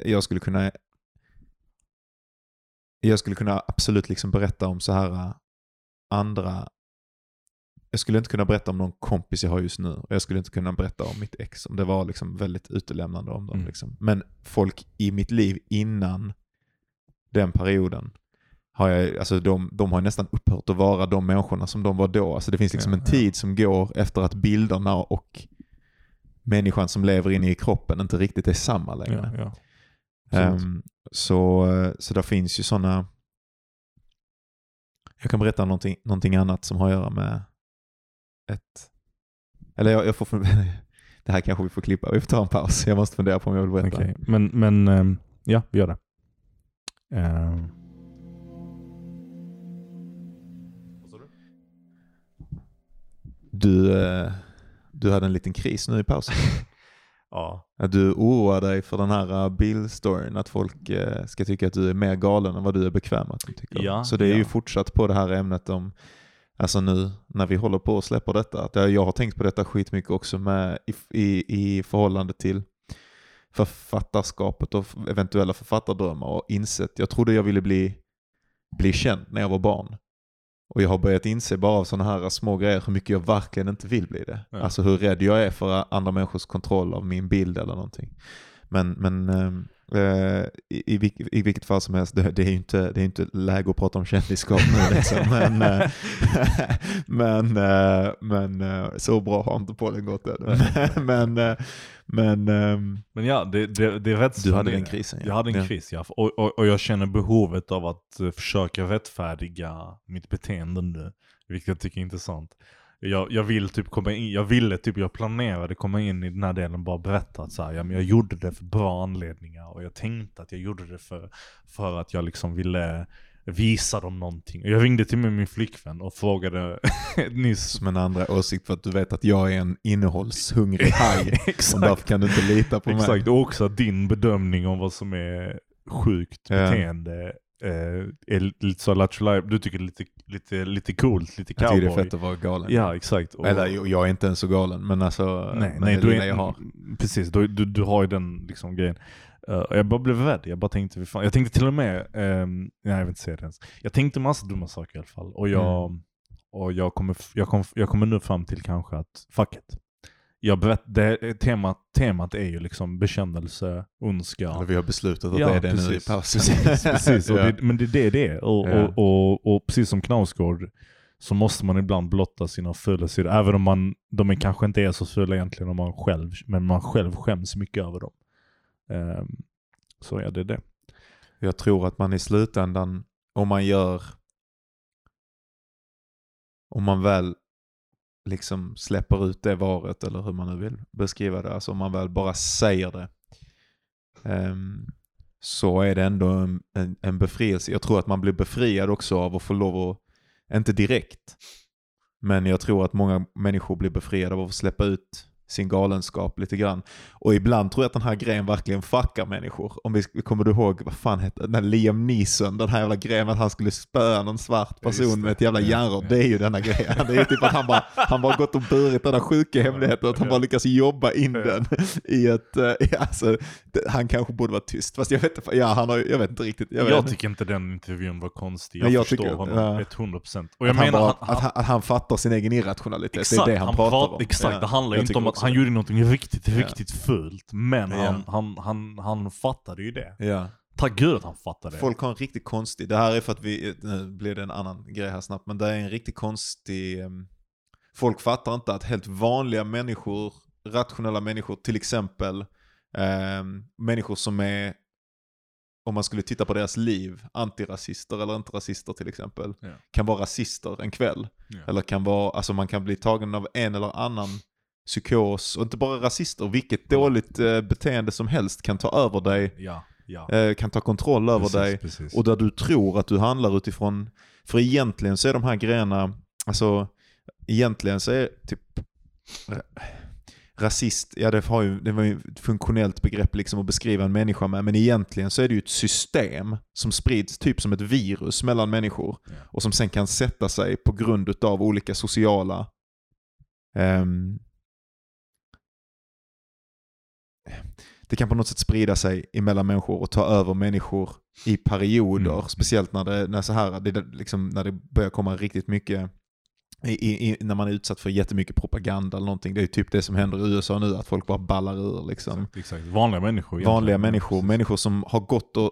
jag skulle kunna jag skulle kunna absolut liksom berätta om så här äh, andra jag skulle inte kunna berätta om någon kompis jag har just nu och jag skulle inte kunna berätta om mitt ex om det var liksom väldigt utelämnande om dem. Mm. Liksom. Men folk i mitt liv innan den perioden har jag, alltså de, de har nästan upphört att vara de människorna som de var då. Alltså det finns liksom Ja, en ja. tid som går efter att bilderna och människan som lever inne i kroppen inte riktigt är samma längre. Ja, Ehm, så, så där finns ju sådana... Jag kan berätta någonting, någonting annat som har att göra med ett... Eller jag, jag får... Det här kanske vi får klippa. Vi får ta en paus. Jag måste fundera på om jag vill berätta. Okej, Men, men ehm, ja, vi gör det. Ehm, Du, eh, du hade en liten kris nu i pausen. ja. Att du oroar dig för den här uh, bilstoryn, att folk eh, ska tycka att du är mer galen än vad du är bekväm att de tycker. Ja, Så det är ju ja. fortsatt på det här ämnet om, alltså nu när vi håller på att släppa detta, att jag jag har tänkt på detta skitmycket också med, i, i, i förhållande till författarskapet och eventuella författardrömmar och insett, jag trodde jag ville bli, bli känd när jag var barn. Och jag har börjat inse bara av sådana här små grejer hur mycket jag verkligen inte vill bli det. Ja. Alltså hur rädd jag är för andra människors kontroll av min bild eller någonting. Men, men ehm, eh, i, i, i vilket fall som helst, det, det är ju inte, det är inte läge att prata om kändisskap nu liksom. Men, eh, men, eh, men eh, så bra har inte Polen gått än. men, eh, men ehm, Men ja, det, det, det är rätt du hade den krisen. Jag hade en kris ja. Och, och, och jag känner behovet av att eh, försöka rättfärdiga mitt beteende nu. Vilket jag tycker är intressant. Jag, jag vill typ komma in, jag ville typ, jag planerade komma in i den här delen bara berätta att så här, ja, men jag gjorde det för bra anledningar och jag tänkte att jag gjorde det för, för att jag liksom ville visa dem någonting. Jag ringde till mig min flickvän och frågade nyss. Som en andra åsikt för att du vet att jag är en innehållshungrig haj. och därför kan du inte lita på mig. Exakt, och också din bedömning om vad som är sjukt Ja. beteende. Eh, är lite så Lattjo du tycker det är lite, lite, lite coolt, lite Jag tycker det är cowboy. fett att vara galen. Ja, exakt. Och- Eller jag är inte ens så galen, men alltså nej, nej du är, jag har. Precis, du, du, du har ju den liksom grejen. Och jag bara blev rädd, jag bara tänkte, fan, jag tänkte till och med, ehm, nej jag vill inte säga det ens. Jag tänkte massa dumma saker i alla fall. Och jag, Mm. och jag, kommer, jag, kom, jag kommer nu fram till kanske att, fuck it. Jag berätt, det, temat, temat är ju liksom bekännelse, ondska. Eller vi har beslutat att Ja, det är det nu i pausen. Precis, precis. Ja. det, men det är det det är. Och, Ja. och, och, och precis som Knausgård så måste man ibland blotta sina fula sidor. Även om man, de är kanske inte är så fula egentligen om man själv, men man själv skäms mycket över dem. Ehm, så ja, det är det. Jag tror att man i slutändan, om man gör, om man väl liksom släpper ut det varet eller hur man nu vill beskriva det, alltså om man väl bara säger det, ehm, så är det ändå en, en, en befrielse. Jag tror att man blir befriad också av att få lov att, inte direkt, men jag tror att många människor blir befriade av att få släppa ut sin galenskap lite grann. Och ibland tror jag att den här grejen verkligen fuckar människor. Om vi kommer du ihåg, vad fan hette den här Liam Neeson, den här jävla grejen att han skulle spöa någon svart person med ett jävla ja. Det är ju denna grejen. Det är ju typ att han bara, han bara gått och burit den här sjuka hemligheten, att han bara lyckas jobba in den i ett, eh, alltså, han kanske borde vara tyst. Fast jag vet ja, han har, jag vet inte riktigt. Jag, Jag, tycker inte den intervjun var konstig. Jag, jag förstår tycker- honom ja. 100%. Och jag att, han menar, bara, han, att, han, att han fattar sin egen irrationalitet, Exakt, det är det han, pratar prat- om. Exakt, det handlar ju inte om att han gjorde någonting riktigt, Ja. Fult. Men Ja. han, han, han, han fattade ju det. Ja. Tack gud att han fattade det. Folk har en riktigt konstig, det här är för att vi, nu blir det en annan grej här snabbt, men det är en riktigt konstig, folk fattar inte att helt vanliga människor, rationella människor, till exempel em, människor som är, om man skulle titta på deras liv, antirasister eller inte rasister till exempel, Ja. kan vara rasister en kväll. Ja. Eller kan vara, alltså man kan bli tagen av en eller annan psykos, och inte bara rasister, vilket dåligt eh, beteende som helst kan ta över dig, Ja, ja. eh, kan ta kontroll över Precis, dig. precis. Och där du tror att du handlar utifrån, för egentligen så är de här grejerna, alltså egentligen så är typ ra- rasist, ja det, har ju, det var ju ett funktionellt begrepp liksom att beskriva en människa med, men egentligen så är det ju ett system som sprids typ som ett virus mellan människor Ja. och som sen kan sätta sig på grund av olika sociala ehm, det kan på något sätt sprida sig emellan människor och ta över människor i perioder. Mm. Speciellt när det, när, så här, det, liksom, när det börjar komma riktigt mycket, i, i, när man är utsatt för jättemycket propaganda eller någonting. Det är ju typ det som händer i USA nu, att folk bara ballar ur. Liksom. Exakt, exakt. Vanliga människor. Vanliga människor, människor som har gått och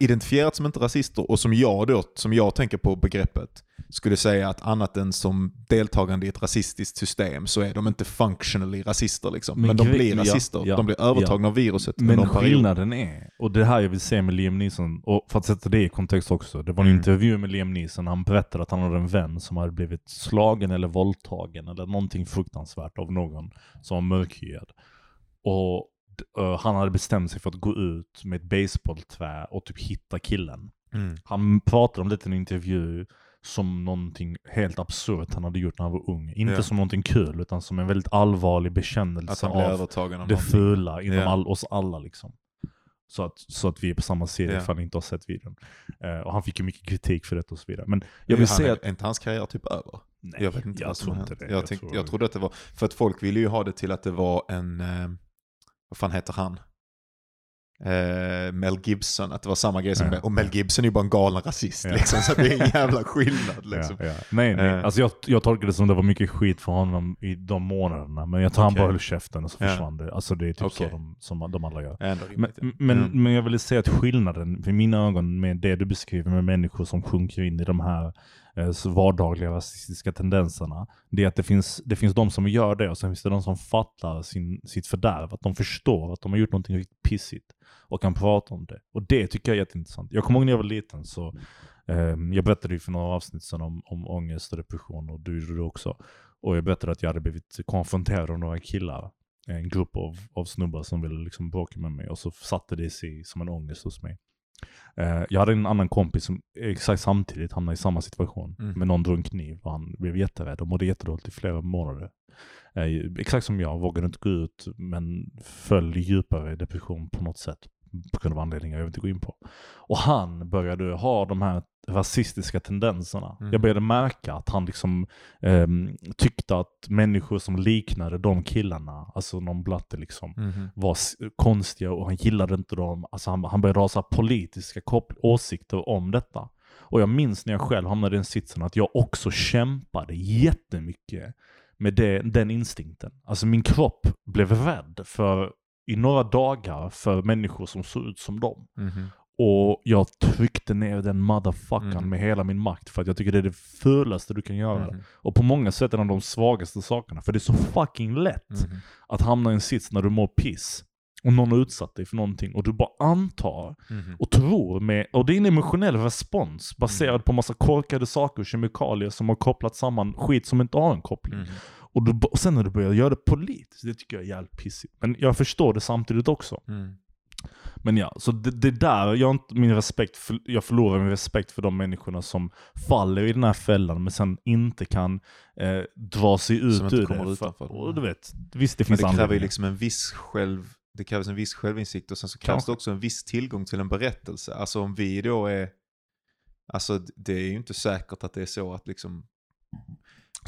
identifierat som inte rasister och som jag då, som jag tänker på begreppet, skulle säga att annat än som deltagande i ett rasistiskt system så är de inte functionally rasister liksom. Men, Men de blir ja, rasister. ja, de blir övertagna av viruset Men skillnaden är, och det här jag vill säga med Liam Neeson, och för att sätta det i kontext också. Det var en Mm. intervju med Liam Neeson, han berättade att han hade en vän som hade blivit slagen eller våldtagen eller någonting fruktansvärt av någon som var mörkhyad. Och eh, han hade bestämt sig för att gå ut med ett baseballträ och typ hitta killen. Mm. Han pratade om det i en intervju som någonting helt absurt han hade gjort när han var ung. Inte Ja. som någonting kul, utan som en väldigt allvarlig bekännelse av av det någonting. fula inom Ja. all, oss alla liksom. Så att, så att vi är på samma sida Ja. ifall ni inte har sett videon. Eh, och han fick ju mycket kritik för det och så vidare. Men jag vill säga att... Är inte hans karriär typ över? Nej, jag vet inte jag vad som tror inte det. Jag, Jag tänkte, tror- jag trodde att det var, för att folk ville ju ha det till att det var en, eh, vad fan heter han? Eh, Mel Gibson, att det var samma grej som Ja. det. Och Mel Gibson är ju bara en galen rasist Ja. liksom, så det är en jävla skillnad liksom. Ja. Nej, nej. Eh. Alltså jag, jag tolkade det som det var mycket skit för honom i de månaderna. Men jag tror Okej. han bara höll käften och så försvann det. Alltså det är typ Okej. så de, som de alla gör. Ändå Men, men, Mm. men jag ville säga att skillnaden, för mina ögon, med det du beskriver med människor som sjunker in i de här Eh, vardagliga rasistiska tendenserna, det är att det finns, det finns de som gör det och sen finns det de som fattar sin, sitt fördärv. Att de förstår att de har gjort någonting riktigt pissigt och kan prata om det. Och det tycker jag är jätteintressant. Jag kommer ihåg när jag var liten så ehm, jag berättade ju för några avsnitt sedan om, om ångest och depression och du gjorde det också. Och jag berättade att jag hade blivit konfronterad av några killar en grupp av, av snubbar som ville liksom bråka med mig och så satte det sig som en ångest hos mig. Eh, jag hade en annan kompis som exakt samtidigt hamnade i samma situation. Mm. Men någon drog en kniv och han blev jätterädd och mådde jättedåligt i flera månader. Eh, exakt som jag, vågade inte gå ut men föll i djupare depression på något sätt. På grund av anledningar jag inte gå in på. Och han började ha de här rasistiska tendenserna. Mm. Jag började märka att han liksom ehm, tyckte att människor som liknade de killarna, alltså någon blatte liksom, Mhm. var konstiga och han gillade inte dem. Alltså han, han började ha så politiska åsikter om detta. Och jag minns när jag själv hamnade i den sitsen att jag också kämpade jättemycket med det, den instinkten. Alltså min kropp blev rädd för i några dagar för människor som såg ut som dem. Mhm. Och jag tryckte ner den motherfuckern Mm. med hela min makt för att jag tycker det är det fulaste du kan göra. Mhm. Och på många sätt en av de svagaste sakerna. För det är så fucking lätt Mhm. att hamna i en sits när du mår piss. Och någon har utsatt dig för någonting och du bara antar Mhm. och tror med, och det är en emotionell respons baserad på massa korkade saker och kemikalier som har kopplat samman skit som inte har en koppling. Och, du, och sen när du börjar göra det politiskt, det tycker jag är jävligt pissigt. Men jag förstår det samtidigt också. Mm. Men ja, så det, det där, jag, min respekt för, jag förlorar min respekt för de människorna som faller i den här fällan men sen inte kan eh, dra sig ut Som ur det. utanför. och du vet, visst det Men finns det kräver ju liksom en viss själv, det krävs en viss självinsikt och sen så krävs Kanske. det också en viss tillgång till en berättelse. Alltså om vi då är, alltså det är ju inte säkert att det är så att liksom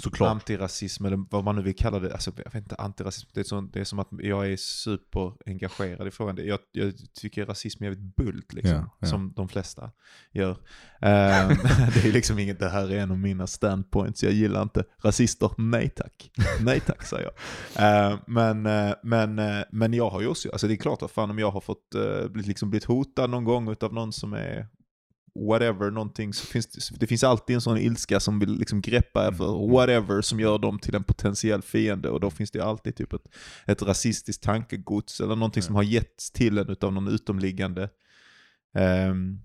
Såklart. antirasism eller vad man nu vill kalla det, alltså jag vet inte, antirasism, det är, så, det är som att jag är superengagerad i frågan. Jag, jag tycker rasism är jävligt bult liksom, Ja, ja. som de flesta gör. Ehm, det är liksom inget, det här är en av mina standpoints, jag gillar inte rasister, nej tack. Nej tack säger jag. Ehm, men, eh, men, eh, men jag har ju också, alltså det är klart att fan om jag har fått, uh, blivit, liksom blivit hotad någon gång utav någon som är whatever, någonting, så finns det, det finns alltid en sån ilska som vill liksom greppa för whatever som gör dem till en potentiell fiende och då finns det alltid typ ett, ett rasistiskt tankegods eller någonting som har getts till en utav någon utomliggande ehm,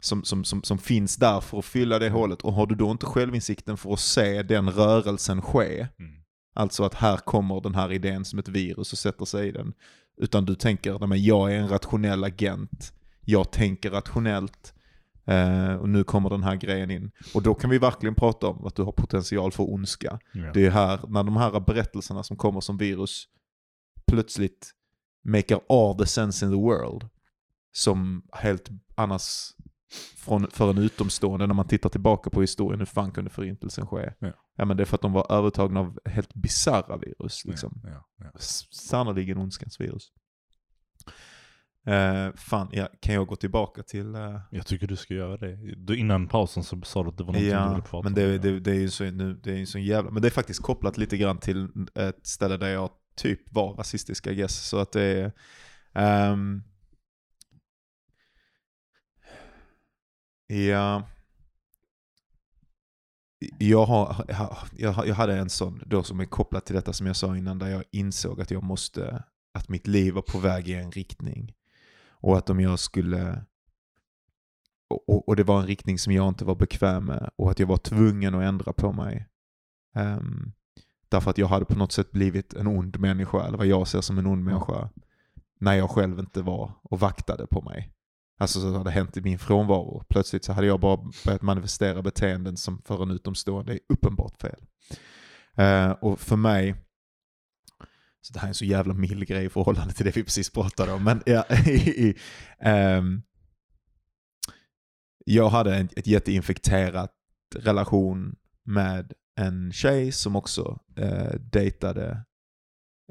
som, som, som, som finns där för att fylla det hålet och har du då inte självinsikten för att se den rörelsen ske, Mm. Alltså att här kommer den här idén som ett virus och sätter sig i den. Utan du tänker, men jag är en rationell agent, jag tänker rationellt eh, och nu kommer den här grejen in. Och då kan vi verkligen prata om att du har potential för ondska. Ja. Det är här, när de här berättelserna som kommer som virus plötsligt maker all the sense in the world. Som helt annars från, för en utomstående när man tittar tillbaka på historien, hur fan kunde förintelsen ske? Ja. men det är för att de var övertagna av helt bisarra virus. Liksom. Ja, ja, ja. Sannerligen ondskans virus. Eh, fan, ja, kan jag gå tillbaka till... eh, Jag tycker du ska göra det. Du, innan pausen så sa du att det var något du ja, ville prata men om. det, det, det är ju så, nu, det är ju så jävla... Men det är faktiskt kopplat lite grann till ett ställe där jag typ var rasistisk, I guess. Så att det är... ehm, ja... Jag, har, jag, jag hade en sån då som är kopplad till detta som jag sa innan, där jag insåg att jag måste, att mitt liv var på väg i en riktning. Och att om jag skulle, och, och, det var en riktning som jag inte var bekväm med och att jag var tvungen att ändra på mig. Ehm, därför att jag hade på något sätt blivit en ond människa, eller vad jag ser som en ond människa, när jag själv inte var och vaktade på mig. Alltså så hade hänt i min frånvaro. Plötsligt så hade jag bara börjat manifestera beteenden som för en utomstående är uppenbart fel. Eh, och för mig, så det här är en så jävla mild grej i förhållande till det vi precis pratade om, men ja, i, ehm, jag hade en ett jätteinfekterat relation med en tjej som också eh, dejtade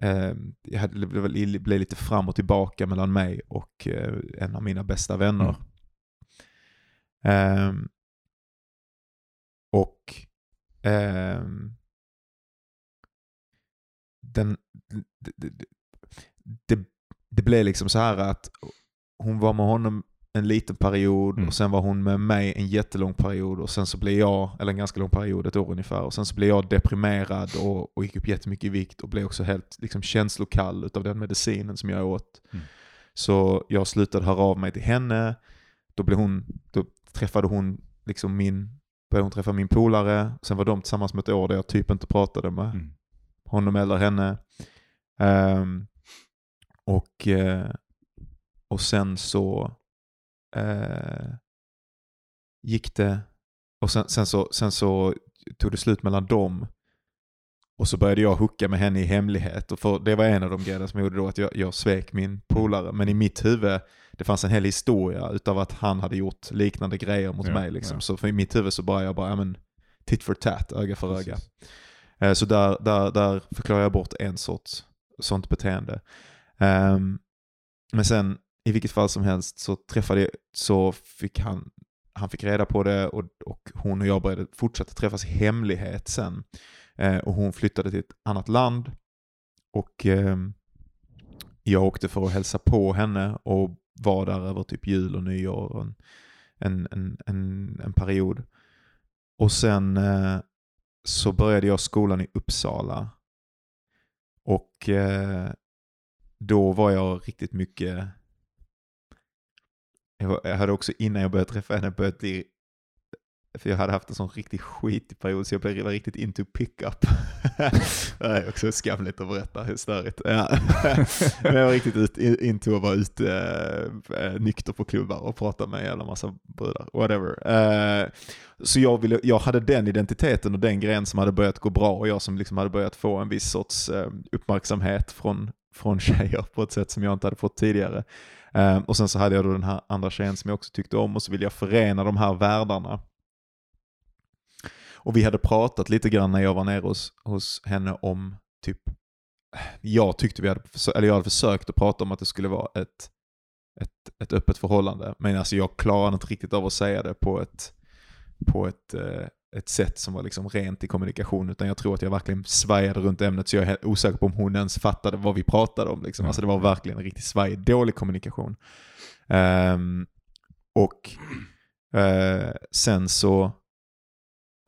Eh, jag blev, blev lite fram och tillbaka mellan mig och eh, en av mina bästa vänner. Ehm, och ehm, den, det, det, det, blev liksom så här att hon var med honom en liten period Mm. och sen var hon med mig en jättelång period och sen så blev jag, eller en ganska lång period, ett år ungefär, och sen så blev jag deprimerad och, och gick upp jättemycket i vikt och blev också helt liksom, känslokall utav den medicinen som jag åt. Mm. Så jag slutade höra av mig till henne, då, blev hon, då träffade hon liksom min, började hon träffa min polare, sen var de tillsammans med ett år där jag typ inte pratade med Mm. honom eller henne. Ehm, och, eh, och sen så eh, gick det, och sen, sen, så, sen så tog det slut mellan dem. Och så började jag hooka med henne i hemlighet. Och för, det var en av de grejerna som gjorde då att jag, jag svek min polare. Men i mitt huvud, det fanns en hel historia utav att han hade gjort liknande grejer mot Ja, mig. Liksom. ja. Så för i mitt huvud så bara jag bara, ja men tit for tat, öga för öga. Precis. Eh, Så där, där, där förklarar jag bort en sorts sånt beteende. Um, men sen i vilket fall som helst så träffade jag, så fick han, han fick reda på det och, och hon och jag började fortsätta träffas i hemlighet sen. Eh, och hon flyttade till ett annat land och ehm, jag åkte för att hälsa på henne och var där över typ jul och nyår och en, en, en, en, en period. Och sen eh, så började jag skolan i Uppsala. Och eh, då var jag riktigt mycket... Jag, hade också innan jag började träffa henne börjat bli... För jag hade haft en sån riktigt skitig period så jag blev riktigt into pickup. det är också skamligt att berätta hur störigt. Ja. Men jag var riktigt ut, into att vara ute äh, nykter på klubbar och prata med en jävla massa brudar. Whatever. Eh, så jag, ville, jag hade den identiteten och den grejen som hade börjat gå bra och jag som liksom hade börjat få en viss sorts eh, uppmärksamhet från, från tjejer på ett sätt som jag inte hade fått tidigare. Och sen så hade jag då den här andra tjejen som jag också tyckte om och så ville jag förena de här världarna. Och vi hade pratat lite grann när jag var nere hos, hos henne om typ, jag tyckte vi hade, eller jag hade försökt att prata om att det skulle vara ett, ett, ett öppet förhållande. Men alltså jag klarade inte riktigt av att säga det på ett, på ett, eh, ett sätt som var liksom rent i kommunikation. Utan jag tror att jag verkligen svajade runt ämnet så jag är osäker på om hon ens fattade vad vi pratade om. Liksom. Alltså det var verkligen en riktigt svajig, dålig kommunikation. Ehm, och eh, sen så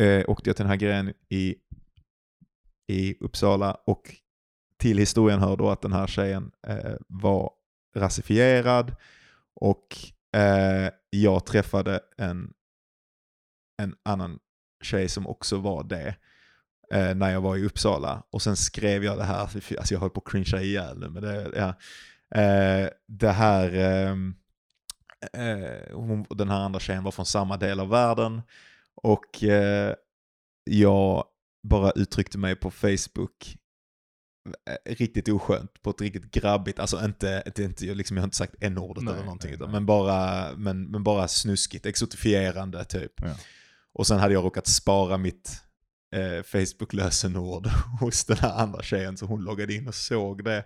eh, åkte jag till den här grejen i, i Uppsala och till historien hör då att den här tjejen eh, var rasifierad och eh, jag träffade en, en annan tjej som också var det eh, när jag var i Uppsala. Och sen skrev jag det här, alltså jag höll på att cringea ihjäl nu, men det, ja. eh, det här, ehm, eh, hon, den här andra tjejen var från samma del av världen och eh, jag bara uttryckte mig på Facebook eh, riktigt oskönt på ett riktigt grabbigt, alltså inte, inte, inte liksom, jag har inte sagt n-ordet Nej, eller någonting, nej, nej. men, bara, men, men bara snuskigt, exotifierande typ. Ja. Och sen hade jag råkat spara mitt eh, Facebook-lösenord hos den här andra tjejen, så hon loggade in och såg det.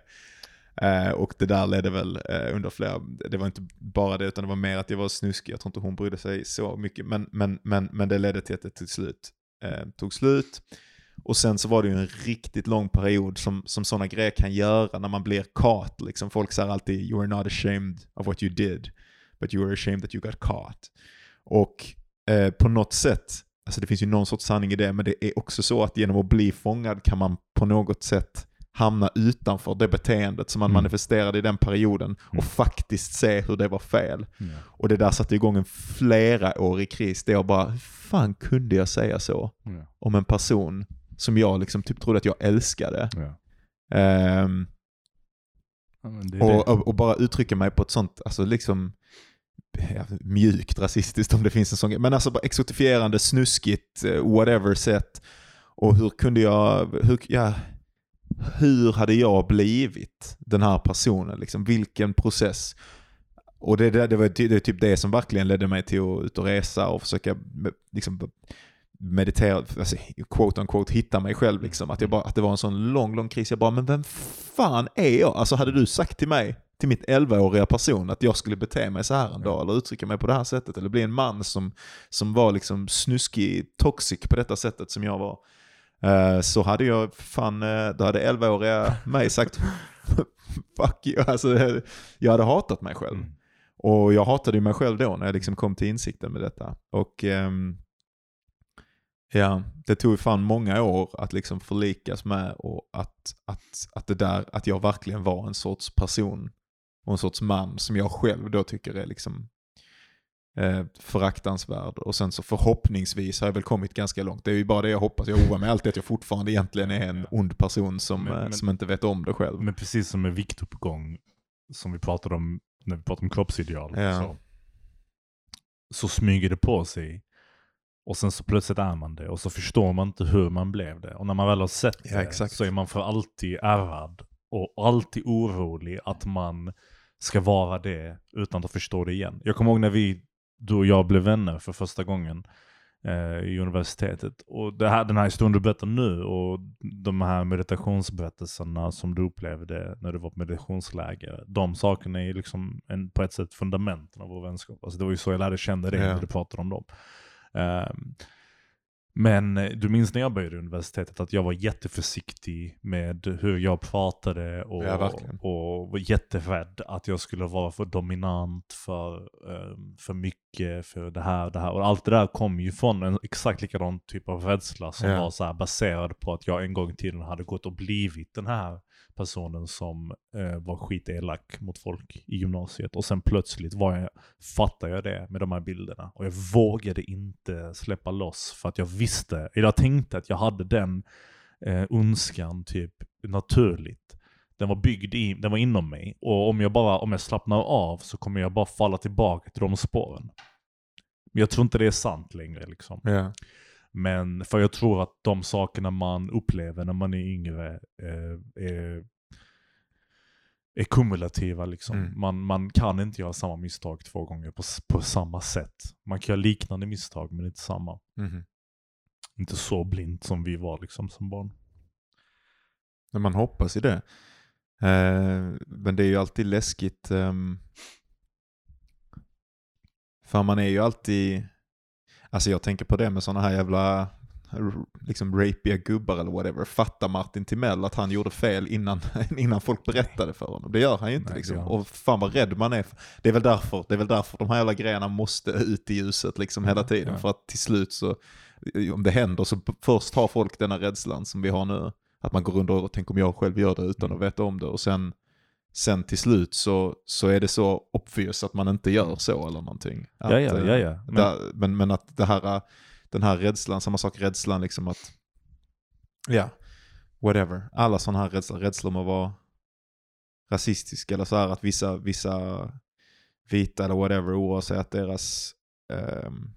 Eh, och det där ledde väl eh, under flera, det var inte bara det utan det var mer att jag var snuskig, jag tror inte hon brydde sig så mycket. Men, men, men, men det ledde till att det till slut eh, tog slut. Och sen så var det ju en riktigt lång period som, som sådana grejer kan göra när man blir caught. Liksom folk säger alltid “You are not ashamed of what you did, but you are ashamed that you got caught”. Och eh, på något sätt, alltså det finns ju någon sorts sanning i det, men det är också så att genom att bli fångad kan man på något sätt hamna utanför det beteendet som man Mm. manifesterade i den perioden och Mm. faktiskt se hur det var fel. Ja. Och det där satte igång en flerårig kris där jag bara, hur fan kunde jag säga så om en person som jag liksom typ trodde att jag älskade? Ehm, Ja, är och, och, och bara uttrycka mig på ett sånt, alltså liksom mjukt rasistiskt om det finns en sån. Men alltså bara exotifierande, snuskigt, eh, whatever sätt. Och hur kunde jag, hur, ja, hur hade jag blivit den här personen? Liksom, vilken process? Och det, det, det var det är typ det som verkligen ledde mig till att ut och resa och försöka liksom, meditera, alltså, quote on quote, hitta mig själv. Liksom. Att, jag bara, att det var en sån lång, lång kris. Jag bara, men vem fan är jag? Alltså hade du sagt till mig, till mitt 11-åriga person, att jag skulle bete mig så här en dag, eller uttrycka mig på det här sättet, eller bli en man som, som var liksom snuskig, toxic på detta sättet som jag var. Eh, så hade jag fan, eh, då hade 11-åriga mig sagt fuck you. Alltså, jag hade hatat mig själv. Mm. Och jag hatade ju mig själv då när jag liksom kom till insikten med detta. Och ehm, ja, det tog fan många år att liksom förlikas med och att, att, att det där, att jag verkligen var en sorts person och en sorts man som jag själv då tycker är liksom eh, föraktansvärd. Och sen så förhoppningsvis har jag väl kommit ganska långt. Det är ju bara det jag hoppas. Jag oroar mig alltid att jag fortfarande egentligen är en ond person som, Men- eh, men- som inte vet om det själv. Men precis som med viktuppgång, som vi pratade om när vi pratade om kroppsideal. Ja. Så så smyger det på sig. Och sen så plötsligt är man det och så förstår man inte hur man blev det. Och när man väl har sett Ja, det exakt. så är man för alltid ärrad och alltid orolig att man ska vara det utan att förstå det igen. Jag kommer ihåg när vi, du och jag blev vänner för första gången eh, i universitetet. Och det här, den här historien du berättar nu och de här meditationsberättelserna som du upplevde när du var på meditationsläger. De sakerna är liksom en, på ett sätt fundamenten av vår vänskap. Alltså det var ju så jag lärde känna dig när du pratade om dem. Ehm, men eh, du minns när jag började universitetet att jag var jätteförsiktig med hur jag pratade och, Ja, och var jätterädd att jag skulle vara för dominant, för, ehm, för mycket, för det här det här. Och allt det där kom ju från en exakt likadan typ av rädsla som Ja. var så baserad på att jag en gång i tiden hade gått och blivit den här personen som eh, var skitelak mot folk i gymnasiet. Och sen plötsligt var jag, fattade jag det med de här bilderna. Och jag vågade inte släppa loss för att jag visste, eller jag tänkte att jag hade den eh, önskan typ naturligt. Den var byggd i, den var inom mig. Och om jag bara, om jag slappnar av så kommer jag bara falla tillbaka till de spåren. Men jag tror inte det är sant längre liksom. Yeah. Men för jag tror att de sakerna man upplever när man är yngre eh, är, är kumulativa. Liksom. Mm. Man, man kan inte göra samma misstag två gånger på, på samma sätt. Man kan göra liknande misstag men inte samma. Mhm. Inte så blint som vi var liksom som barn. Men man hoppas i det. Eh, men det är ju alltid läskigt. ehm, för man är ju alltid, alltså jag tänker på det med sådana här jävla liksom rapiga gubbar eller whatever. Fattar Martin Timell att han gjorde fel innan, innan folk berättade för honom? Det gör han ju inte Nej, liksom. Och fan vad rädd man är. Det, är väl därför, det är väl därför de här jävla grejerna måste ut i ljuset liksom hela tiden. Ja. För att till slut så, om det händer så först har folk den här rädslan som vi har nu. Att man går runt och tänker om jag själv gör det utan Mm. att veta om det. Och sen, sen till slut så, så är det så obvious att man inte gör så eller någonting. Att, ja, ja, eh, ja, ja. Men, där, men, men att det här, den här rädslan, samma sak rädslan liksom att, ja, whatever. Alla sådana här rädslor, rädslor med att vara rasistisk eller så här att vissa, vissa vita eller whatever oavsett deras ehm,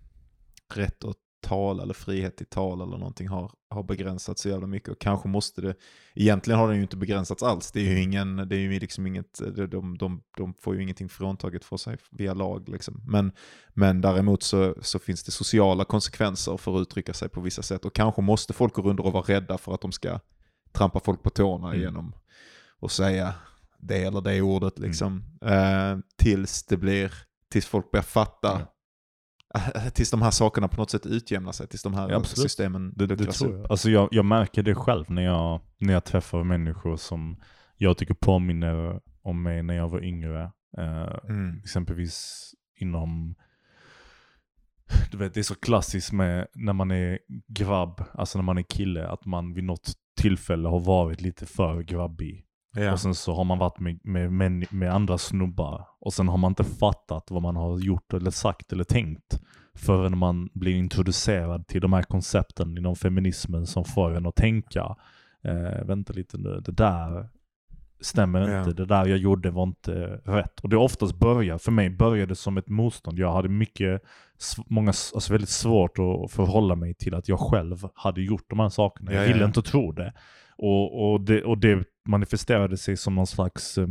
rätt att tala eller frihet till tal eller någonting har, har begränsats så jävla mycket. Och kanske måste det, egentligen har den ju inte begränsats alls. Det är ju ingen, det är ju liksom inget, de, de, de, de får ju ingenting fråntaget för sig via lag liksom. Men, men däremot så, så finns det sociala konsekvenser för att uttrycka sig på vissa sätt. Och kanske måste folk gå runt och vara rädda för att de ska trampa folk på tårna Mm. genom att säga det eller det ordet liksom. Eh, tills det blir, tills folk börjar fatta. Tills de här sakerna på något sätt utjämnar sig, tills de här Ja, systemen det, det tror jag. Alltså jag, jag märker det själv när jag, när jag träffar människor som jag tycker påminner om mig när jag var yngre. Eh, Mm. exempelvis inom du vet, det är så klassiskt med när man är grabb, alltså när man är kille, att man vid något tillfälle har varit lite för grabbig. Ja. Och sen så har man varit med, med, med, med andra snubbar. Och sen har man inte fattat vad man har gjort eller sagt eller tänkt. Förrän man blir introducerad till de här koncepten inom feminismen som får en att tänka. Eh, vänta lite nu, det där stämmer Ja. inte. Det där jag gjorde var inte rätt. Och det oftast börjar, för mig började det som ett motstånd. Jag hade mycket, många, alltså väldigt svårt att förhålla mig till att jag själv hade gjort de här sakerna. Ja, jag ja, ville ja. inte tro det. Och, och det. och det manifesterade sig som någon slags eh,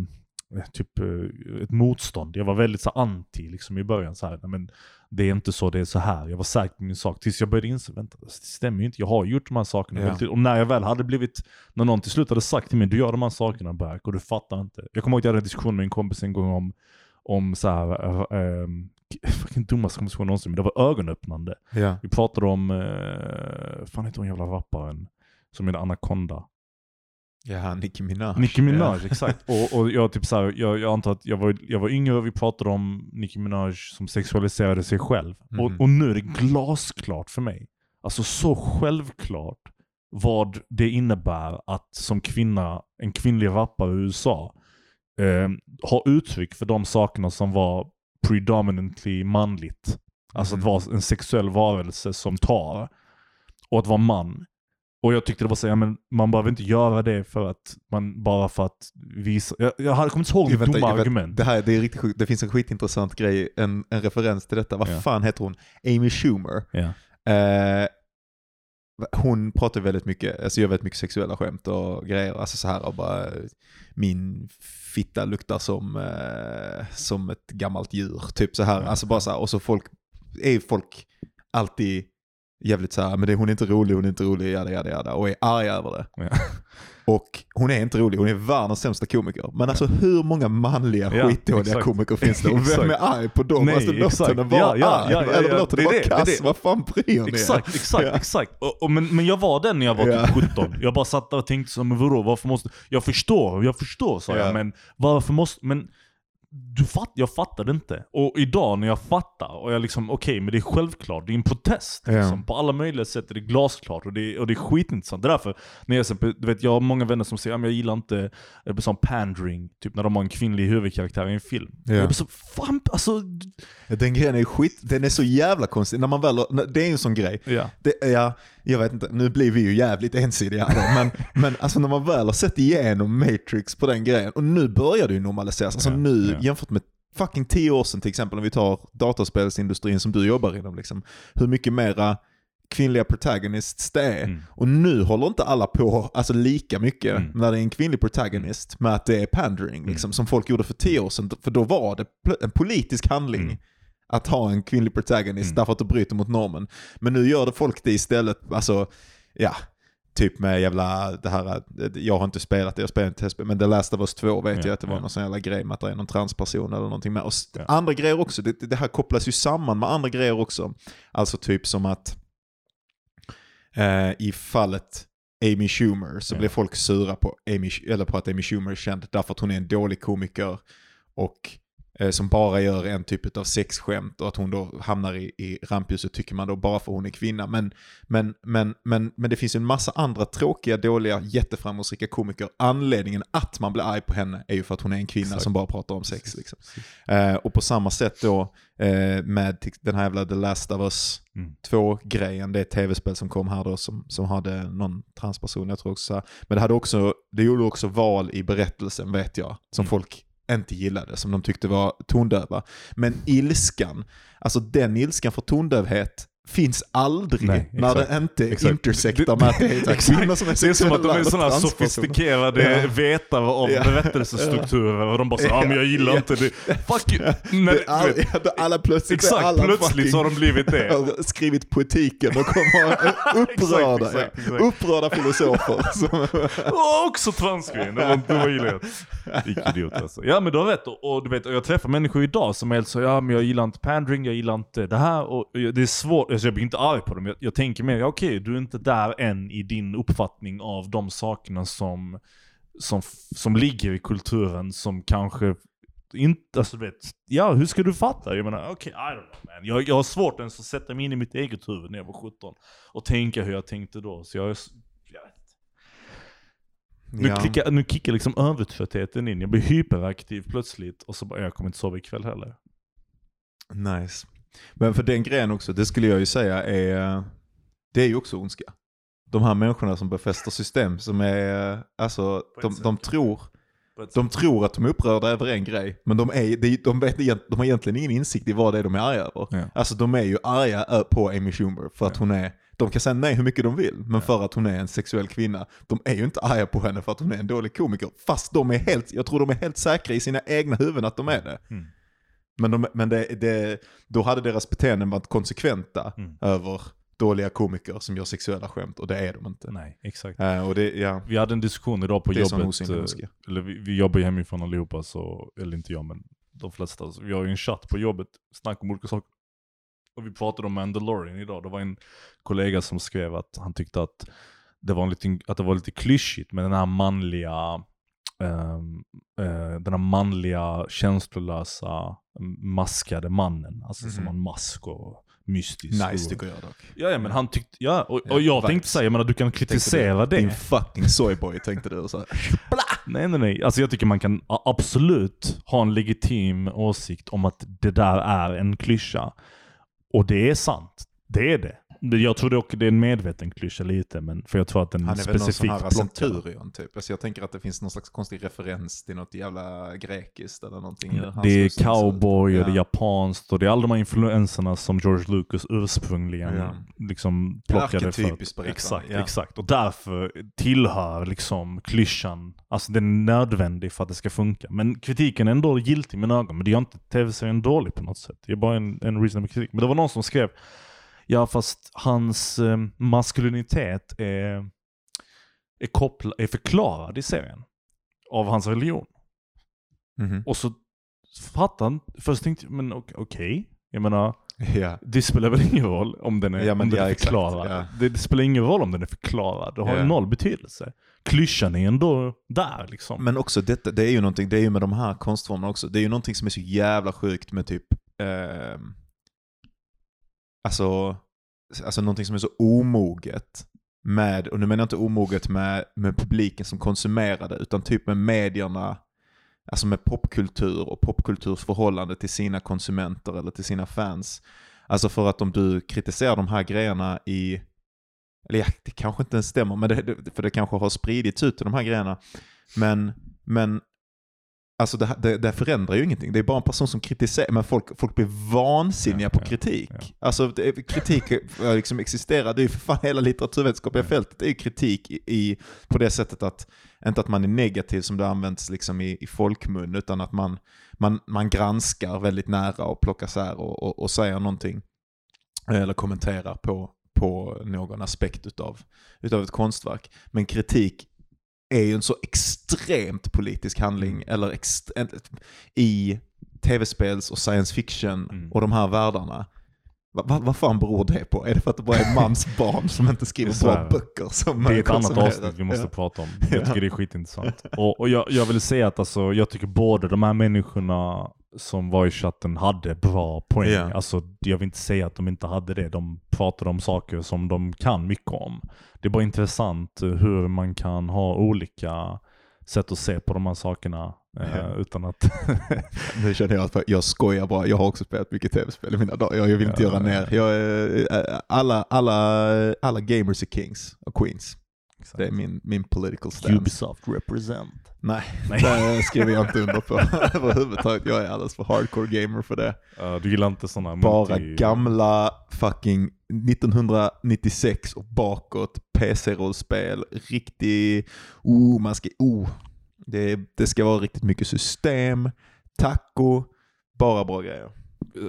typ eh, ett motstånd. Jag var väldigt så anti liksom i början. Så här, "Nej, men det är inte så, det är så här. Jag var säker på min sak. Tills jag började inse, vänta, det stämmer ju inte. Jag har gjort de här sakerna. Ja. Och när jag väl hade blivit, när någon till slut hade sagt till mig, du gör de här sakerna Berk och du fattar inte. Jag kommer ihåg att jag hade en diskussion med en kompis en gång om, om så här, äh, ähm, vilken dummaste konversation någonsin, men det var ögonöppnande. Ja. Vi pratade om, äh, fan heter hon jävla rapparen? Som är Anaconda. Ja, Nicki Minaj. Nicki Minaj, exakt. Och, och jag, typ så här, jag, jag antar att jag var, jag var yngre och vi pratade om Nicki Minaj som sexualiserade sig själv. Mhm. Och, och nu är det glasklart för mig. Alltså så självklart vad det innebär att som kvinna, en kvinnlig rappare i USA, eh, ha uttryck för de sakerna som var predominantly manligt. Alltså att Mhm. vara en sexuell varelse som tar. Och att vara man. Och jag tyckte det var så, ja, men man behöver inte göra det för att man, bara för att visa. Jag, jag kommer inte ihåg vet- dumma vet- argument. Det, här, det, är riktigt sjukt. det finns en skitintressant grej, en, en referens till detta. Vad Ja. fan heter hon? Amy Schumer. Ja. Eh, hon pratar väldigt mycket, alltså gör väldigt mycket sexuella skämt och grejer. Alltså så här och bara, min fitta luktar som, eh, som ett gammalt djur. Typ så här. Alltså bara så här. Och så folk, är folk alltid jävligt så här, men det, hon är inte rolig, hon är inte rolig, jada jada jada. Och är arga över det. Ja. Och hon är inte rolig, hon är världens sämsta komiker. Men alltså hur många manliga Ja, skitdåliga komiker finns det? Och vem är arg på dem? Nej, alltså låt henne vara Ja, ja, arg. ja, ja, Eller låt henne vara kass. Vad fan bryr ni? Exakt, exakt, exakt. Och, och, men, men jag var den när jag var Ja. typ 17. Jag bara satt där och tänkte men vadå, varför måste... Jag förstår, jag förstår sa Ja. jag, men varför måste... Men du fatt, jag fattade inte. Och idag när jag fattar, och jag liksom, okej, men det är självklart, det är en protest. Ja. Liksom. På alla möjliga sätt är det glasklart och det, och det är skitintressant. Det är därför, när jag, du vet, jag har många vänner som säger att jag gillar inte eh, sån pandering, typ när de har en kvinnlig huvudkaraktär i en film. Ja. Jag blir så, fan, alltså... Den grejen är skit, den är så jävla konstig. När man väl, det är en sån grej. Ja. Det, ja, jag vet inte, nu blir vi ju jävligt ensidiga här, men, men alltså när man väl har sett igenom Matrix på den grejen, och nu börjar det ju normaliseras. Alltså Ja, nu, ja. jämfört med fucking tio år sedan till exempel, om vi tar dataspelsindustrin som du jobbar inom, liksom, hur mycket mera kvinnliga protagonists det är. Mm. Och nu håller inte alla på alltså lika mycket Mm. när det är en kvinnlig protagonist med att det är pandering, liksom, som folk gjorde för tio år sedan. För då var det en politisk handling Mm. Att ha en kvinnlig protagonist Mm. därför att det bryter mot normen. Men nu gör det folk det istället, alltså, ja, typ med jävla, det här, jag har inte spelat det, jag spelar inte testspel, men The Last of Us 2 vet Ja, jag att det var ja. någon sån jävla grej med att det är någon transperson eller någonting med. Och Ja. andra grejer också, det, det här kopplas ju samman med andra grejer också. Alltså typ som att eh, i fallet Amy Schumer så Ja. blev folk sura på, Amy, eller på att Amy Schumer är känd därför att hon är en dålig komiker och eh, som bara gör en typ av sexskämt och att hon då hamnar i, i rampljuset tycker man då bara för hon är kvinna. Men, men, men, men, men det finns ju en massa andra tråkiga, dåliga, jätteframgångsrika komiker. Anledningen att man blir arg på henne är ju för att hon är en kvinna Exakt. som bara pratar om sex. Liksom. Eh, och på samma sätt då eh, med den här jävla The Last of Us Mm. 2-grejen, det är ett tv-spel som kom här då som, som hade någon transperson, jag tror också. Men det, hade också, det gjorde också val i berättelsen vet jag, som Mm. folk inte gillade, som de tyckte var tondöva. Men ilskan, alltså den ilskan för tondövhet finns aldrig Nej, när det inte Exakt. intersectar med att det är kvinnor som är Det är som att de är sådana sofistikerade Ja. vetare av Ja. berättelsestrukturer och de bara såhär, ja men jag gillar Ja. inte det. Fuck you! När, Det all, alla plötsligt exakt, alla plötsligt så har de blivit det. skrivit poetiken och kommer upprörda, Exakt, exakt, exakt. upprörda filosofer. Och också transkvinn, det var, det var idiot alltså. Ja men du har rätt, och, och du vet, och jag träffar människor idag som är helt så, ja men jag gillar inte pandering, jag gillar inte det här. Och det är svårt, alltså jag blir inte arg på dem. Jag, jag tänker mer, ja, okej du är inte där än i din uppfattning av de sakerna som, som, som ligger i kulturen som kanske inte, alltså du vet, ja hur ska du fatta? Jag menar, okej, I don't know man. Jag, jag har svårt ens att sätta mig in i mitt eget huvud när jag var 17 och tänka hur jag tänkte då. Så jag, är s- jag vet inte. Nu, Ja. klickar, nu kickar liksom övertröttheten in. Jag blir hyperaktiv plötsligt och så bara, jag kommer inte sova ikväll heller. Nice. Men för den grejen också, det skulle jag ju säga är, det är ju också ondska. De här människorna som befäster system som är, alltså, de, de tror De tror att de är upprörda över en grej, men de, är, de, de, vet, de har egentligen ingen insikt i vad det är de är arga över. Ja. Alltså de är ju arga på Amy Schumer för att Ja. hon är, de kan säga nej hur mycket de vill, men för att hon är en sexuell kvinna. De är ju inte arga på henne för att hon är en dålig komiker, fast de är helt, jag tror de är helt säkra i sina egna huvuden att de är det. Mm. Men, de, men det, det, då hade deras beteenden varit konsekventa Mm. över dåliga komiker som gör sexuella skämt, och det är de inte. Nej, exakt. Eh, och det, ja, Vi hade en diskussion idag på det jobbet. eh, eller vi, vi jobbar ju hemifrån allihopa, så, eller inte jag men de flesta. Så vi har ju en chatt på jobbet, snack om olika saker. Och vi pratade om Mandalorian idag. Det var en kollega som skrev att han tyckte att det var lite, att det var lite klyschigt med den här manliga ehm, eh, den här manliga, känslolösa, maskade mannen. Alltså som Mhm. har en mask och mystisk. Nice tycker jag dock. Ja, ja, men han tyckte, ja, och, Ja, och jag tänkte säga, jag menar du kan kritisera det. Din fucking soyboy tänkte du. Så. Nej, nej, nej. Alltså jag tycker man kan absolut ha en legitim åsikt om att det där är en klyscha. Och det är sant. Det är det. Jag tror dock det är en medveten klyscha lite, men för jag tror att den Han är väl någon sån specifikt här centurion typ. Alltså jag tänker att det finns någon slags konstig referens till något jävla grekiskt eller någonting. hans Det är cowboy och det är Ja. japanskt och det är alla de här influenserna som George Lucas ursprungligen Ja. liksom plockade för. berättande, Exakt, ja. exakt. Och därför tillhör liksom klyschan, alltså den är nödvändig för att det ska funka. Men kritiken är ändå giltig i mina ögon, men det gör inte tv-serien dålig på något sätt. Det är bara en, en reasonable kritik. Men det var någon som skrev, ja fast hans eh, maskulinitet är, är, koppla, är förklarad i serien av hans religion. Mhm. Och så fattade Först tänkte jag, men ok- okej. Jag menar, Ja. det spelar väl ingen roll om den är, Ja, om den ja, är exakt, förklarad. ja. Det, det spelar ingen roll om den är förklarad. Det har Ja. noll betydelse. Klyschan är ändå där liksom. Men också detta, det är ju någonting, det är ju med de här konstformerna också, det är ju någonting som är så jävla sjukt med typ, eh, alltså, alltså någonting som är så omoget med, och nu menar jag inte omoget med, med publiken som konsumerar det, utan typ med medierna, alltså med popkultur och popkulturs förhållande till sina konsumenter eller till sina fans. Alltså för att om du kritiserar de här grejerna i, eller ja, det kanske inte ens stämmer, men det, för det kanske har spridits ut till de här grejerna. Men, men alltså det, det, det förändrar ju ingenting. Det är bara en person som kritiserar, men folk, folk blir vansinniga Ja, på kritik. ja. Alltså det, kritik liksom existerar, det är ju för fan hela litteraturvetenskapliga fältet, det är ju kritik i, i, på det sättet att, inte att man är negativ som det används liksom i, i folkmun, utan att man, man, man granskar väldigt nära och plockar isär och, och, och säger någonting. Eller kommenterar på, på någon aspekt utav, utav ett konstverk. Men kritik är ju en så extremt politisk handling Mm. eller ext- i tv-spels och science fiction Mm. och de här världarna. Va, va, vad fan beror det på? Är det för att det bara är mans barn som inte skriver bra böcker? Som det är ett annat avsnitt vi måste Ja. prata om. Jag Ja. tycker det är skitintressant. Och, och jag, jag vill säga att alltså, jag tycker båda de här människorna som var i chatten hade bra poäng. Ja. Alltså, jag vill inte säga att de inte hade det. De pratade om saker som de kan mycket om. Det är bara intressant eh, hur man kan ha olika sätt att se på de här sakerna. eh, Ja. Utan att... Nu känner jag att jag skojar bara. Jag har också spelat mycket tv-spel i mina dagar. Jag vill inte Ja. göra ner. Jag är, äh, alla, alla, alla gamers är kings och queens. Det är min, min political stance. Ubisoft represent. Nej, Nej. det skriver jag inte under på överhuvudtaget. Jag är alldeles för hardcore gamer för det. Ja, du gillar inte sådana Bara multi- gamla fucking 1996 och bakåt PC-rollspel. Riktig, oh, man ska, oh. Det, det ska vara riktigt mycket system, taco, bara bra grejer.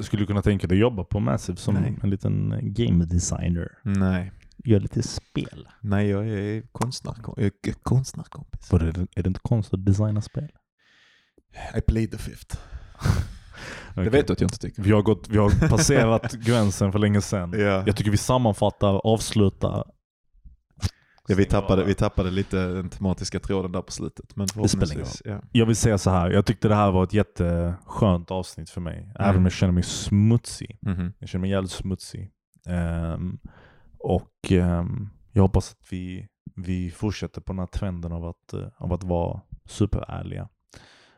Skulle du kunna tänka dig att jobba på Massive som Nej. en liten game designer? Nej, Gör lite spel? nej jag är konstnär, jag är konstnärkompis. Var det, är det inte konstigt att designa spel? I plead the fifth. Okej. Det vet du att jag inte tycker. Vi har, gått, vi har passerat gränsen för länge sedan. Ja. Jag tycker vi sammanfattar, avslutar. Ja, vi, tappade, vi tappade lite den tematiska tråden där på slutet. Men spelar ingen ja. Jag vill säga så här. jag tyckte det här var ett jätteskönt avsnitt för mig. Även Mm. om jag känner mig smutsig. Mhm. Jag känner mig jävligt smutsig. Ehm, och eh, jag hoppas att vi, vi fortsätter på den här trenden av att, eh, av att vara superärliga.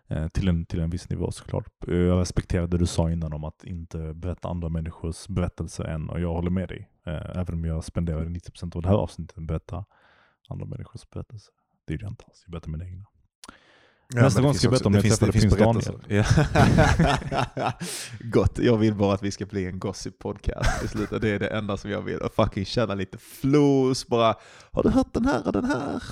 Eh, till, en, till en viss nivå såklart. Jag respekterar det du sa innan om att inte berätta andra människors berättelser än, och jag håller med dig. Eh, även om jag spenderar 90% av det här avsnittet med att berätta andra människors berättelser. Det är det jag inte alls. Jag berättar mina egna. Ja, Nästa gång ska jag berätta om jag det träffade prins finns Ja. Gott, jag vill bara att vi ska bli en gossip podcast i slutet. Det är det enda som jag vill. Och fucking känna lite flows, bara har du hört den här och den här?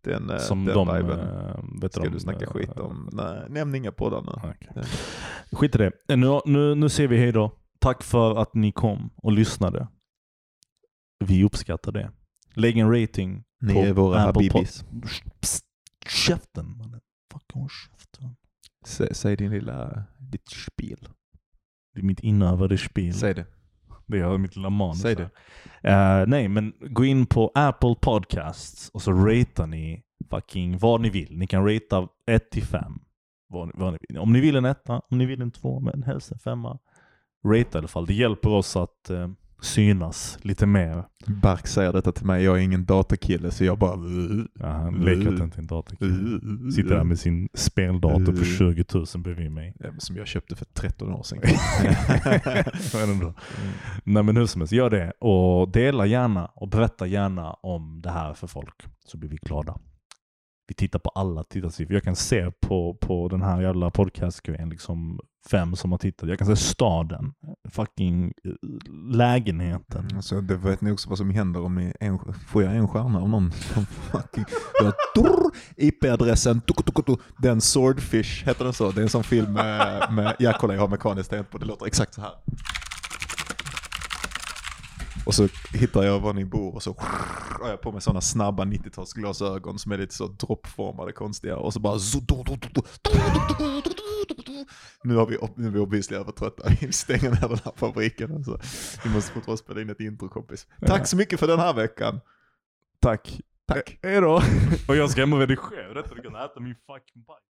Den, eh, Som den de... viben. eh, vet Ska de, du snacka eh, skit om? Nej, nämn inga poddar nu. Det- Skit i det. Nu, nu, nu säger vi hej då. Tack för att ni kom och lyssnade. Vi uppskattar det. Lägg en rating. Ni på är våra Apple habibis. Pod- Psst, käften mannen. Fucking käften. Sä, säg din lilla, ditt spel. Det är mitt inövade spel. Säg det. Det är mitt lilla manus. Säg här. Eh, nej, men gå in på Apple Podcasts och så ratear ni fucking vad ni vill. Ni kan ratea 1 till 5. Vad, ni- vad ni vill. Om ni vill en etta, om ni vill en två, men helst en femma. Rate i alla fall. Det hjälper oss att eh, synas lite mer. Bark säger detta till mig, jag är ingen datakille så jag bara... Ja, han leker att han inte är en datakille. Sitter där med sin speldator för 20 000 bredvid mig. Som jag köpte för 13 år sedan. Ändå. Nej men hur som helst, gör det och dela gärna och berätta gärna om det här för folk så blir vi glada. Vi tittar på alla tittarsiffror. Jag kan se på, på den här jävla podcastgrejen liksom fem som har tittat. Jag kan se staden, fucking eh, lägenheten. Mm, alltså, det vet ni också vad som händer om ni en, får jag en stjärna av någon som fucking... Jag, durr, IP-adressen, tuk, tuk, tuk, den Swordfish, heter den så? Det är en sån film med, med ja kolla jag har mekaniskt tangent på, det låter exakt så här. Och så hittar jag var ni bor och så har jag på mig sådana snabba 90-talsglasögon som är lite så droppformade konstiga och så bara nu har vi, nu är vi obviously övertrötta, vi stänger ner den här fabriken. Alltså. Vi måste få spela in ett intro kompis. Tack så mycket för den här veckan. Tack. Tack. Hej då. Och jag ska hem och redigera detta. Du kan äta min fucking bajs.